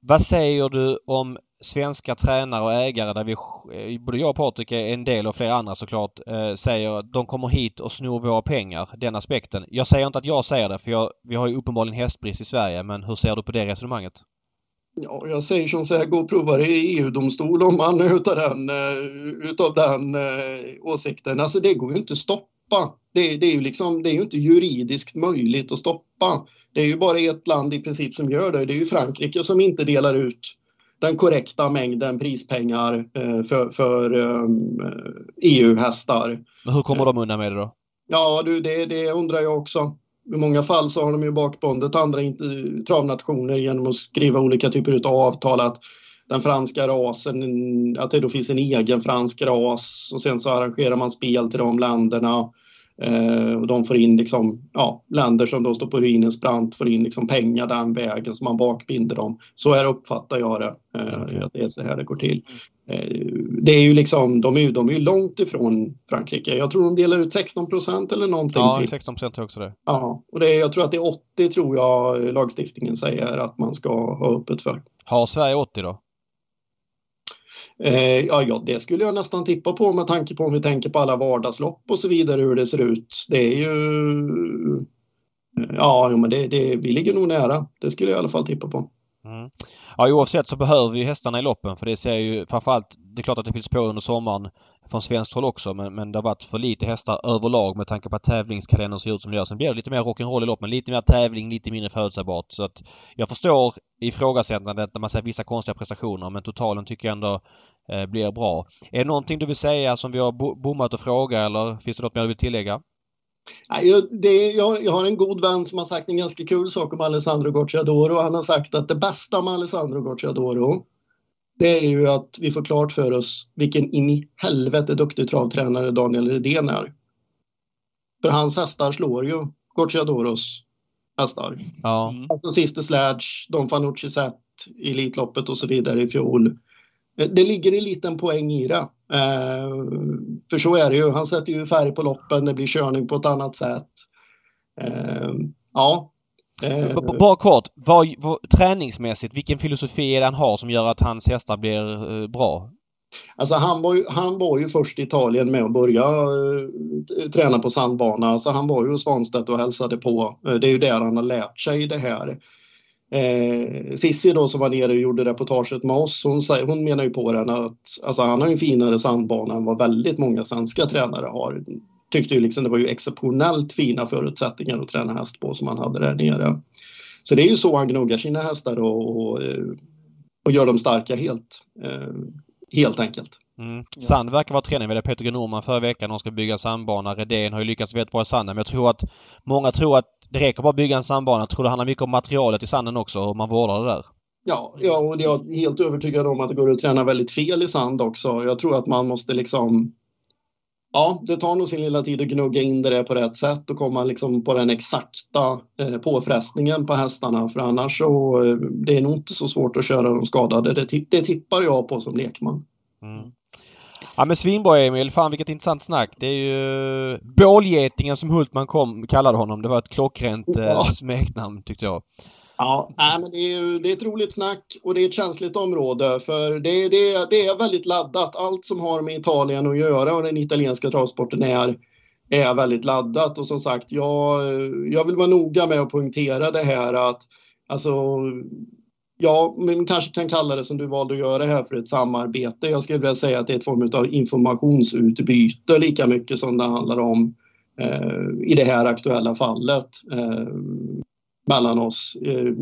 Vad säger du om svenska tränare och ägare där vi, eh, både jag och Patrik är en del och flera andra såklart, eh, säger att de kommer hit och snor våra pengar. Den aspekten. Jag säger inte att jag säger det för jag, vi har ju uppenbarligen hästbrist i Sverige men hur ser du på det resonemanget? Ja, jag säger som så här, gå och prova det i EU-domstol om man är utav den, eh, utav den eh, åsikten. Alltså det går ju inte att stoppa. Det, det, är ju liksom, det är ju inte juridiskt möjligt att stoppa. Det är ju bara ett land i princip som gör det. Det är ju Frankrike som inte delar ut den korrekta mängden prispengar eh, för, för EU-hästar. Ehm, e Men hur kommer de undan med det då? Ja, du, det, det undrar jag också. I många fall så har de ju bakbundet andra travnationer genom att skriva olika typer av avtal att den franska rasen, att det då finns en egen fransk ras och sen så arrangerar man spel till de länderna Eh, och de får in liksom, ja, länder som då står på ruinens brant får in liksom pengar den vägen som man bakbinder dem. Så här uppfattar jag det. Eh, det är så här det går till. Eh, det är ju liksom, de är, de är ju långt ifrån Frankrike. Jag tror de delar ut 16 procent eller någonting. Ja, 16 procent också det. Ja, och det, jag tror att det är 80 tror jag lagstiftningen säger att man ska ha öppet för. Har Sverige 80 då? Eh, ja, ja, det skulle jag nästan tippa på med tanke på om vi tänker på alla vardagslopp och så vidare hur det ser ut. Det är ju... Eh, ja, men det, det, vi ligger nog nära. Det skulle jag i alla fall tippa på. Mm. Ja, oavsett så behöver vi hästarna i loppen för det ser ju framförallt... Det är klart att det finns på under sommaren från svenskt håll också men, men det har varit för lite hästar överlag med tanke på att tävlingskalendern ser ut som det gör. Sen blir det lite mer rock'n'roll i loppen. Lite mer tävling, lite mindre förutsägbart. Så att jag förstår ifrågasättandet när man ser vissa konstiga prestationer men totalen tycker jag ändå eh, blir bra. Är det någonting du vill säga som vi har bommat och fråga eller finns det något mer du vill tillägga? Jag, det, jag, jag, har en god vän som har sagt en ganska kul sak om Alessandro Gocciadoro. Han har sagt att det bästa med Alessandro Gocciadoro det är ju att vi får klart för oss vilken in i helvete duktig travtränare Daniel Redén är. För hans hästar slår ju Gocciadoros hästar. Ja. Alltså Sister Sledge, Don Fanucci Set, Elitloppet och så vidare i fjol. Det ligger en liten poäng i det. Eh, för så är det ju. Han sätter ju färg på loppen, det blir körning på ett annat sätt. Eh, ja. Eh, Bara kort, vad, vad, träningsmässigt, vilken filosofi är det han har som gör att hans hästar blir bra? Alltså han var, ju, han var ju först i Italien med att börja träna på sandbana. Alltså han var ju hos Svanstedt och hälsade på. Det är ju där han har lärt sig det här. Eh, Sissi då som var nere och gjorde reportaget med oss, hon, hon menar ju på den att alltså, han har en finare sandbana än vad väldigt många svenska tränare har. Tyckte ju liksom det var ju exceptionellt fina förutsättningar att träna häst på som han hade där nere. Så det är ju så han gnuggar sina hästar och, och, eh, och gör dem starka helt, eh, helt enkelt. Mm. Sand verkar vara träning med Peter G Norman förra veckan. De ska bygga en sandbana. Redén har ju lyckats väldigt bra i sanden. Men jag tror att många tror att det räcker bara att bygga en sandbana. Jag tror det handlar mycket om materialet i sanden också. Hur man vårdar det där. Ja, ja och jag är helt övertygad om att det går att träna väldigt fel i sand också. Jag tror att man måste liksom Ja, det tar nog sin lilla tid att gnugga in det på rätt sätt och komma liksom på den exakta eh, påfrestningen på hästarna för annars så eh, det är nog inte så svårt att köra de skadade. Det, det tippar jag på som lekman. Mm. Ja men svinbra Emil. Fan vilket intressant snack. Det är ju bålgetingen som Hultman kom, kallade honom. Det var ett klockrent eh, ja. smeknamn tyckte jag. Ja, nej, men det är, det är ett roligt snack och det är ett känsligt område för det, det, det är väldigt laddat. Allt som har med Italien att göra och den italienska travsporten är, är väldigt laddat. Och som sagt, jag, jag vill vara noga med att poängtera det här att alltså, Ja, man kanske kan kalla det som du valde att göra här för ett samarbete. Jag skulle vilja säga att det är ett form av informationsutbyte lika mycket som det handlar om eh, i det här aktuella fallet eh, mellan oss. Eh,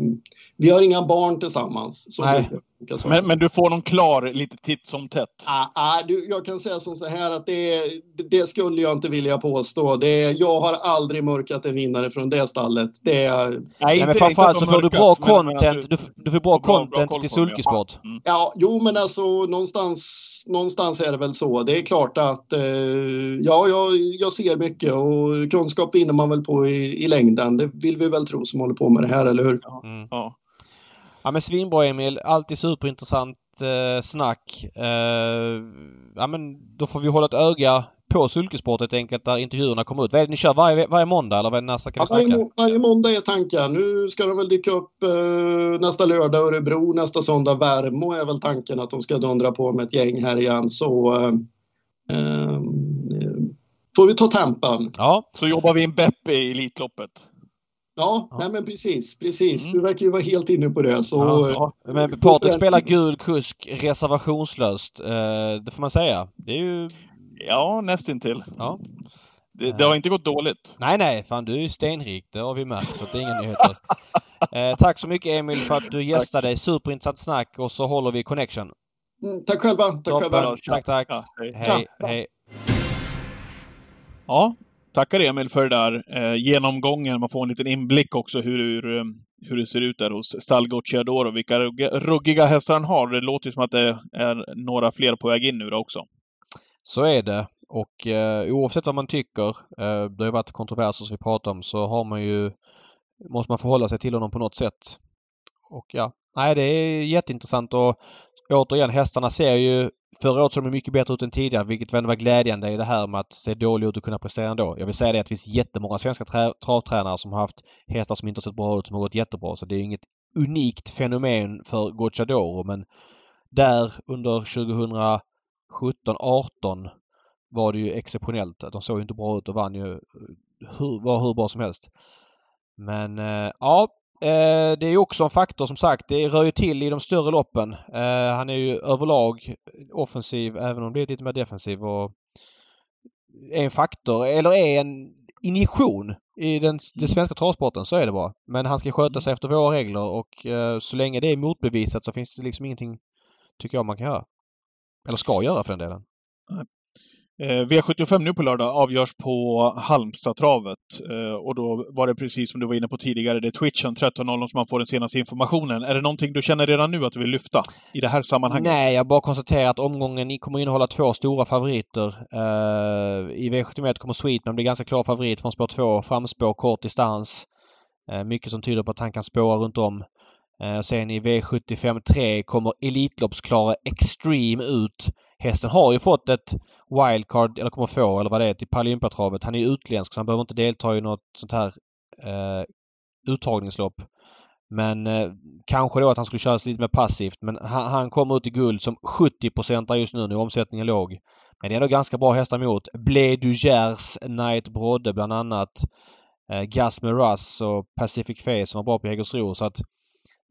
vi har inga barn tillsammans. Nej, Men, men du får någon klar lite titt som tätt? Ah, ah, du, jag kan säga som så här att det, det skulle jag inte vilja påstå. Det, jag har aldrig mörkat en vinnare från det stallet. Det, Nej, Nej men framförallt så får du bra content. Du, du får bra, bra content bra till Sulkesport. Ja. Mm. ja, jo men alltså någonstans, någonstans är det väl så. Det är klart att eh, ja, jag, jag ser mycket och kunskap vinner man väl på i, i längden. Det vill vi väl tro som håller på med det här, eller hur? Mm. Ja. Ja men svinbra Emil. Alltid superintressant eh, snack. Eh, ja men då får vi hålla ett öga på Sulkesport helt enkelt där intervjuerna kommer ut. Vad är det ni kör varje, varje måndag eller vad är det nästa kan ja, varje, varje måndag är tanken. Nu ska de väl dyka upp eh, nästa lördag Örebro, nästa söndag Värmo är väl tanken att de ska dundra på med ett gäng här igen. Så eh, eh, får vi ta tempen. Ja. Så jobbar vi in Beppe i Elitloppet. Ja, ja. Nej, men precis. precis. Mm. Du verkar ju vara helt inne på det. Så, ja, ja. Men Patrik spelar gul kusk reservationslöst. Eh, det får man säga. Det är ju... Ja, nästintill. Ja. Det, det har inte gått dåligt. Nej, nej. Fan, du är stenrik. Det har vi märkt. Så det är inga nyheter. eh, tack så mycket Emil för att du gästade. Superintressant snack och så håller vi connection. Mm, tack själva. Tack Toppen. själva. Tack, tack. hej. hej. hej. Ja, tackar Emil för det där eh, genomgången. Man får en liten inblick också hur, hur, eh, hur det ser ut där hos Stall och vilka ruggiga hästar han har. Det låter som att det är några fler på väg in nu då också. Så är det. Och eh, oavsett vad man tycker, eh, det har ju varit kontroverser som vi pratar om, så har man ju, måste man förhålla sig till honom på något sätt. Och ja, nej det är jätteintressant och återigen hästarna ser ju Förra året såg de mycket bättre ut än tidigare vilket var glädjande i det här med att se dålig ut och kunna prestera ändå. Jag vill säga det att det finns jättemånga svenska travtränare som har haft hästar som inte sett bra ut som har gått jättebra. Så det är inget unikt fenomen för Gocciadoro men där under 2017, 18 var det ju exceptionellt. De såg ju inte bra ut och vann ju eh, hur, var hur bra som helst. Men eh, ja, Eh, det är också en faktor som sagt. Det rör ju till i de större loppen. Eh, han är ju överlag offensiv även om det är lite mer defensiv och är en faktor eller är en injektion i den, den svenska travsporten. Så är det bara. Men han ska sköta sig efter våra regler och eh, så länge det är motbevisat så finns det liksom ingenting tycker jag man kan göra. Eller ska göra för den delen. Eh, V75 nu på lördag avgörs på Halmstadtravet. Eh, och då var det precis som du var inne på tidigare, det är Twitchen 13.00 som man får den senaste informationen. Är det någonting du känner redan nu att du vill lyfta i det här sammanhanget? Nej, jag bara konstaterar att omgången kommer innehålla två stora favoriter. Eh, I V71 kommer Sweetman bli ganska klar favorit från spår 2, framspår, kort distans. Eh, mycket som tyder på att han kan spåra runt om. Sen i V75 3 kommer Elitloppsklara Extreme ut. Hästen har ju fått ett wildcard, eller kommer få, eller vad det är, till Paralympiatravet. Han är ju utländsk så han behöver inte delta i något sånt här eh, uttagningslopp. Men eh, kanske då att han skulle köra lite mer passivt. Men han, han kommer ut i guld som 70 just nu, nu är omsättningen låg. Men det är ändå ganska bra hästar mot. Blé Dugers, Knight Brodde bland annat. Eh, Gas Russ och Pacific Face som var bra på Jägersro. Så att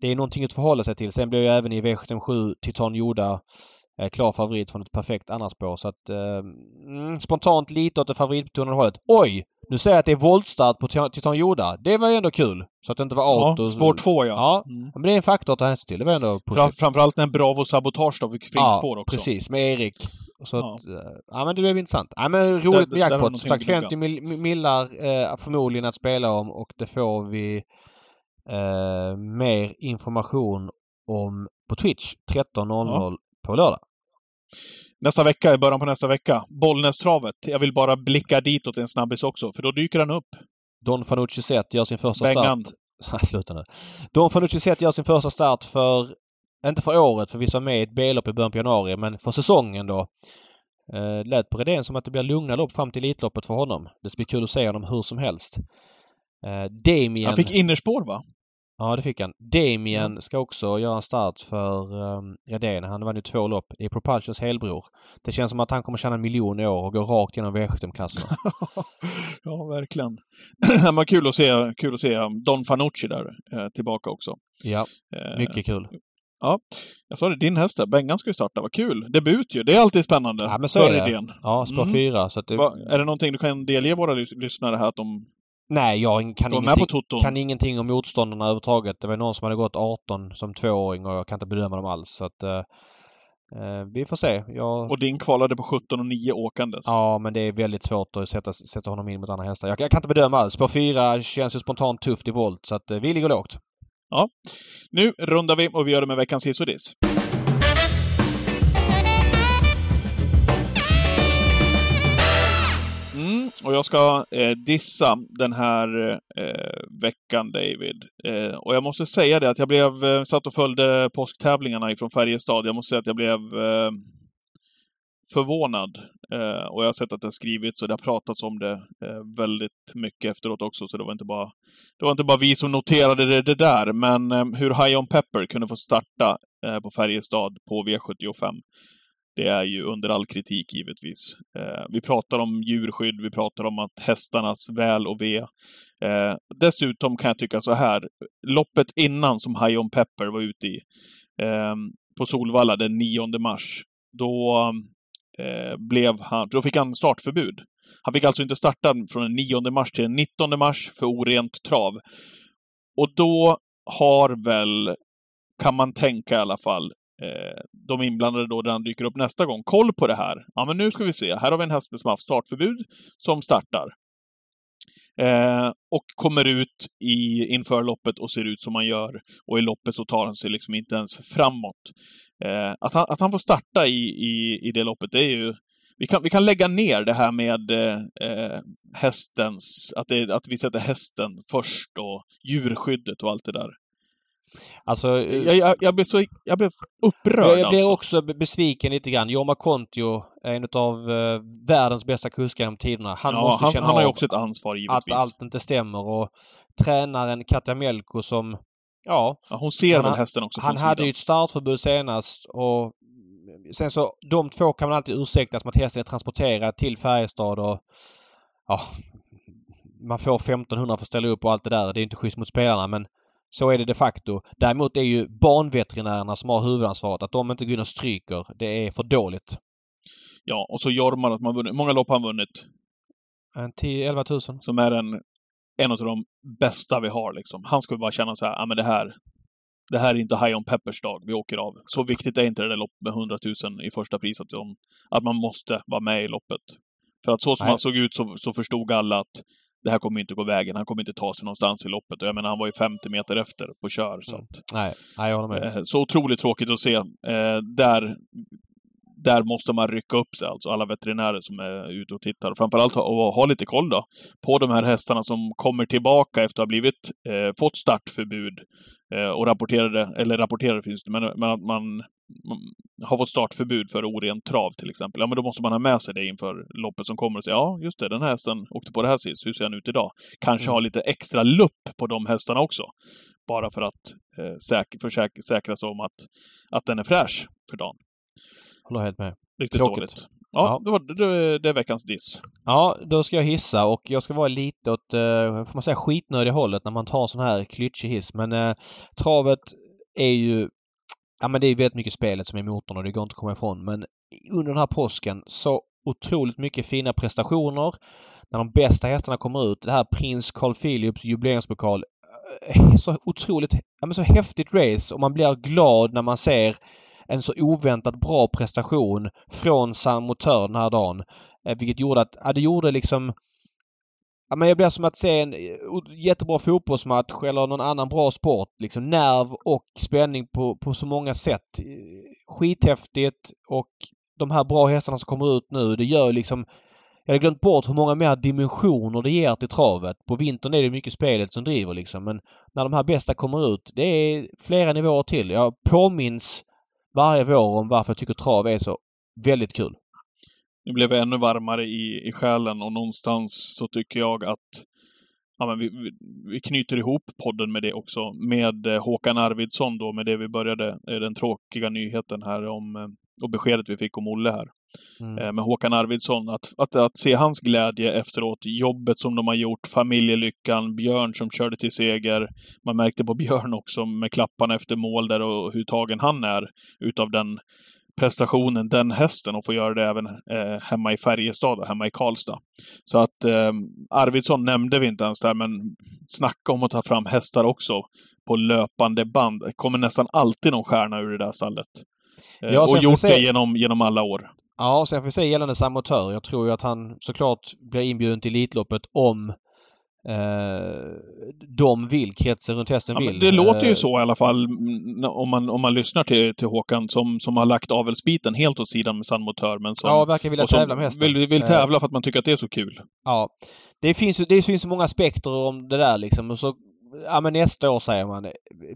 det är någonting att förhålla sig till. Sen blir ju även i V77 Titan Joda klar favorit från ett perfekt annarspår. Så att eh, mm, spontant lite åt det favoritbetonade hållet. Oj! Nu säger jag att det är voltstart på Titan Joda. Det var ju ändå kul. Så att det inte var auto. Ja, spår två ja. Ja, mm. men det är en faktor att ta hänsyn till. Det var ändå positivt. Framförallt när Bravo Sabotage då fick springspår ja, också. precis. Med Erik. Så ja. Att, eh, ja men det blev intressant. Ja men roligt med jackpot. Som sagt 50 mil millar eh, förmodligen att spela om och det får vi eh, mer information om på Twitch 13.00 ja. på lördag. Nästa vecka, i början på nästa vecka, Bollnästravet. Jag vill bara blicka ditåt en snabbis också, för då dyker han upp. Don Fanucci Zet gör sin första Bengan. start. Sluta nu. Don Fanucci Zet gör sin första start för, inte för året, för vi var med i ett B-lopp i början på januari, men för säsongen då. Eh, lät på Redén som att det blir lugna lopp fram till Elitloppet för honom. Det ska bli kul att se honom hur som helst. Eh, Damien... Han fick innerspår va? Ja, det fick han. Damien ska också göra en start för um, Redén. Han vann ju två lopp. Det är Propulsions helbror. Det känns som att han kommer tjäna en miljon i år och gå rakt genom V75-klasserna. ja, verkligen. det var kul att se, kul att se um, Don Fanucci där eh, tillbaka också. Ja, eh, mycket kul. Ja, jag sa det, din häst där, Bengan ska ju starta. Vad kul! Debut ju, det är alltid spännande. Ja, men så är det. Idén. Ja, spår mm. fyra. Så det... Va, är det någonting du kan delge våra lyssnare här att de Nej, jag kan, toton? kan ingenting om motståndarna överhuvudtaget. Det var någon som hade gått 18 som tvååring och jag kan inte bedöma dem alls. Så att, eh, eh vi får se. Jag... Och din kvalade på 17 och 9 åkandes. Ja, men det är väldigt svårt att sätta, sätta honom in mot andra hästar. Jag, jag kan inte bedöma alls. Spår 4 känns ju spontant tufft i volt, så att eh, vi ligger lågt. Ja. Nu rundar vi och vi gör det med veckans hiss och diss. Och jag ska eh, dissa den här eh, veckan, David. Eh, och jag måste säga det att jag blev, eh, satt och följde påsktävlingarna ifrån Färjestad. Jag måste säga att jag blev eh, förvånad. Eh, och jag har sett att det har skrivits och det har pratats om det eh, väldigt mycket efteråt också, så det var inte bara, det var inte bara vi som noterade det, det där. Men eh, hur High On Pepper kunde få starta eh, på Färjestad på V75 det är ju under all kritik givetvis. Eh, vi pratar om djurskydd, vi pratar om att hästarnas väl och ve. Eh, dessutom kan jag tycka så här, loppet innan som High On Pepper var ute i, eh, på Solvalla den 9 mars, då eh, blev han, då fick han startförbud. Han fick alltså inte starta från den 9 mars till den 19 mars för orent trav. Och då har väl, kan man tänka i alla fall, eh, de inblandade då, där han dyker upp nästa gång, koll på det här. Ja, men nu ska vi se. Här har vi en häst som har haft startförbud som startar. Eh, och kommer ut i, inför loppet och ser ut som han gör. Och i loppet så tar han sig liksom inte ens framåt. Eh, att, han, att han får starta i, i, i det loppet, det är ju... Vi kan, vi kan lägga ner det här med eh, hästens... Att, det, att vi sätter hästen först och djurskyddet och allt det där. Alltså, jag, jag, jag, blev så jag blev upprörd Jag blev alltså. också besviken lite grann. Jorma Kontio en av uh, världens bästa kuskar genom tiderna. Han ja, måste han, känna han har ju också ett ansvar att givetvis. allt inte stämmer och tränaren Katja Melko som, ja, ja, hon ser han väl hästen också han hade ju ett startförbud senast och sen så de två kan man alltid ursäkta som att hästen är transporterad till Färjestad och ja, man får 1500 för att ställa upp och allt det där. Det är inte schysst mot spelarna men så är det de facto. Däremot är ju banveterinärerna som har huvudansvaret. Att de inte går in och stryker, det är för dåligt. Ja, och så Jorma, att man vunnit. Många lopp har han vunnit? En 10-11 000. Som är en, en av de bästa vi har liksom. Han ska bara känna så här, ja men det här, det här är inte High On Peppers dag, vi åker av. Så viktigt är inte det där loppet med 100 000 i första pris, att, de, att man måste vara med i loppet. För att så som Nej. han såg ut så, så förstod alla att det här kommer inte gå vägen. Han kommer inte ta sig någonstans i loppet. Och jag menar, han var ju 50 meter efter på kör. Så Mm. att, Nej, nej jag håller med. Eh, Så otroligt tråkigt att se. Eh, där, där måste man rycka upp sig, alltså alla veterinärer som är ute och tittar. Framförallt ha, ha lite koll då på de här hästarna som kommer tillbaka efter att ha blivit, eh, fått startförbud. Eh, och rapporterade, eller rapporterade finns det, men, men att man, man har fått startförbud för orent trav till exempel. Ja, men då måste man ha med sig det inför loppet som kommer och säga ja, just det, den här hästen åkte på det här sist. Hur ser han ut idag? Kanske Mm. ha lite extra lupp på de hästarna också. Bara för att eh, säk försäk säkra sig om att, att den är fräsch för dagen. Håller helt med. Riktigt Tråkigt. dåligt. Ja. Det, var, det, det är veckans diss. Ja, då ska jag hissa och jag ska vara lite åt, eh, får man säga, skitnödiga hållet när man tar sån här klyschig hiss. Men eh, travet är ju... Ja men det är väldigt mycket spelet som är motorn och det går inte att komma ifrån. Men under den här påsken så otroligt mycket fina prestationer. När de bästa hästarna kommer ut. Det här Prins Carl Philips jubileumspokal. eh, Så otroligt, ja men så häftigt race och man blir glad när man ser en så oväntat bra prestation från San Motör den här dagen. Eh, vilket gjorde att, ja, det gjorde liksom Ja, men jag blir som att se en eh, jättebra fotbollsmatch eller någon annan bra sport. Liksom nerv och spänning på, på så många sätt. Eh, skithäftigt och de här bra hästarna som kommer ut nu, det gör liksom... Jag hade glömt bort hur många mer dimensioner det ger till travet. På vintern är det mycket spelet som driver liksom. Men när de här bästa kommer ut, det är flera nivåer till. Jag påminns varje vår om varför jag tycker trav är så väldigt kul. Nu blev jag ännu varmare i, i själen och någonstans så tycker jag att ja, men vi, vi, vi knyter ihop podden med det också. Med eh, Håkan Arvidsson då, med det vi började, eh, den tråkiga nyheten här om eh, och beskedet vi fick om Olle här. Mm. eh, med Håkan Arvidsson. Att, att, att se hans glädje efteråt, jobbet som de har gjort, familjelyckan, Björn som körde till seger. Man märkte på Björn också med klapparna efter mål där och hur tagen han är utav den prestationen, den hästen, och få göra det även eh, hemma i Färjestad och hemma i Karlstad. Så att eh, Arvidsson nämnde vi inte ens där, men snacka om att ta fram hästar också på löpande band. Det kommer nästan alltid någon stjärna ur det där stallet. Eh, och gjort se- det genom, genom alla år. Ja, sen får vi se gällande Samotör. Jag tror ju att han såklart blir inbjuden till Elitloppet om eh, de vill, kretsen runt hästen Ja, vill. det låter ju Eh, så i alla fall om man, om man lyssnar till, till Håkan som, som har lagt avelsbiten helt åt sidan med San Motör, men som, Ja, verkar vilja tävla med hästen. vill, vill Eh, tävla för att man tycker att det är så kul. Ja. Det finns, det finns så många aspekter om det där liksom. Och så, ja men nästa år säger man.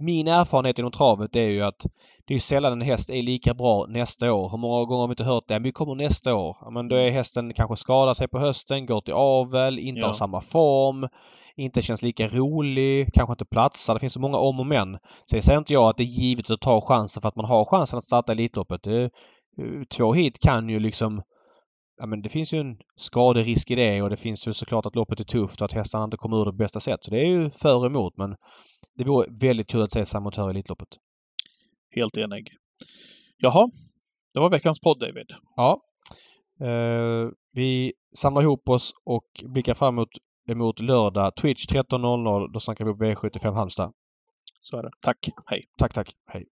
Min erfarenhet inom travet är ju att det är sällan en häst är lika bra nästa år. Hur många gånger har vi inte hört det? Vi kommer nästa år. Ja, men då är hästen kanske skadar sig på hösten, går till avel, inte Ja. har samma form. Inte känns lika rolig, kanske inte platsar. Det finns så många om och men. Sen säger inte jag att det är givet att ta chansen för att man har chansen att starta Elitloppet. Det, två hit kan ju liksom Ja, men det finns ju en skaderisk i det och det finns ju såklart att loppet är tufft och att hästarna inte kommer ur det på bästa sätt. Så det är ju för och emot men det vore väldigt kul att se Samotör i Elitloppet. Helt enig. Jaha, det var veckans podd, David. Ja. Eh, vi samlar ihop oss och blickar fram emot, emot lördag. Twitch 13.00. Då snackar vi på V75 Halmstad. Så är det. Tack. Hej. Tack, tack. Hej.